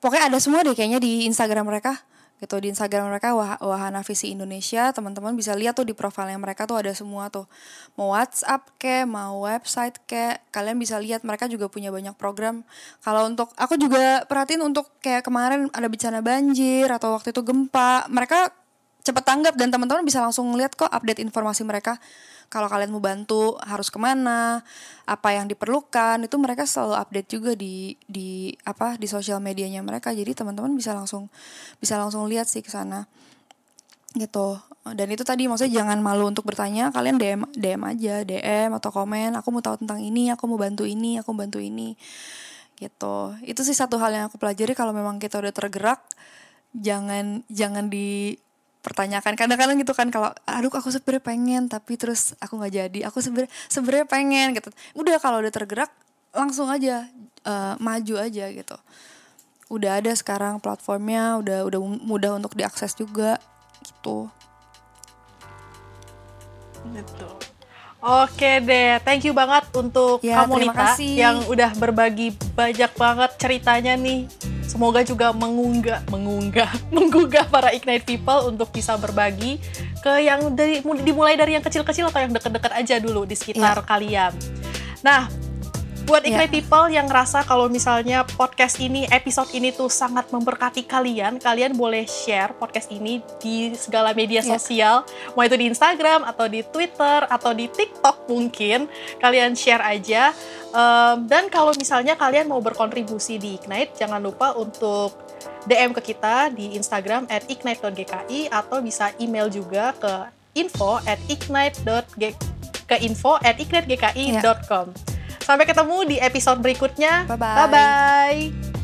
Pokoknya ada semua deh kayaknya di Instagram mereka gitu. Di Instagram mereka Wah Wahana Visi Indonesia teman-teman bisa lihat tuh di profilnya mereka tuh ada semua tuh. Mau WhatsApp ke mau website ke kalian bisa lihat mereka juga punya banyak program. Kalau untuk aku juga perhatiin untuk kayak kemarin ada bencana banjir atau waktu itu gempa mereka cepet tanggap dan teman-teman bisa langsung lihat kok update informasi mereka kalau kalian mau bantu harus ke mana apa yang diperlukan itu mereka selalu update juga di di apa di sosial medianya mereka. Jadi teman-teman bisa langsung bisa langsung lihat sih ke sana. Gitu. Dan itu tadi maksudnya jangan malu untuk bertanya kalian dm dm aja dm atau komen aku mau tahu tentang ini aku mau bantu ini aku mau bantu ini. Gitu. Itu sih satu hal yang aku pelajari kalau memang kita udah tergerak jangan jangan di pertanyakan. Kadang-kadang gitu kan kalau aduh aku sebenarnya pengen tapi terus aku nggak jadi aku sebenarnya sebenarnya pengen gitu. Udah kalau udah tergerak langsung aja uh, maju aja gitu. Udah ada sekarang platformnya udah udah mudah untuk diakses juga gitu. Gitu Oke deh, thank you banget untuk ya, kamu Nita yang udah berbagi banyak banget ceritanya nih Semoga juga mengunggah, mengunggah, menggugah para Ignite People untuk bisa berbagi ke yang dari dimulai dari yang kecil-kecil atau yang deket-deket aja dulu di sekitar yeah. kalian. Nah, buat iya. Ignite yeah. People yang ngerasa kalau misalnya podcast ini, episode ini tuh sangat memberkati kalian, kalian boleh share podcast ini di segala media yeah. sosial, mau itu di Instagram atau di Twitter atau di TikTok mungkin, kalian share aja Um, dan kalau misalnya kalian mau berkontribusi di Ignite, jangan lupa untuk DM ke kita di Instagram at ignite.gki atau bisa email juga ke info at ignite.g ke info at ignite.gki.com. Yeah. Sampai ketemu di episode berikutnya. Bye-bye. Bye-bye.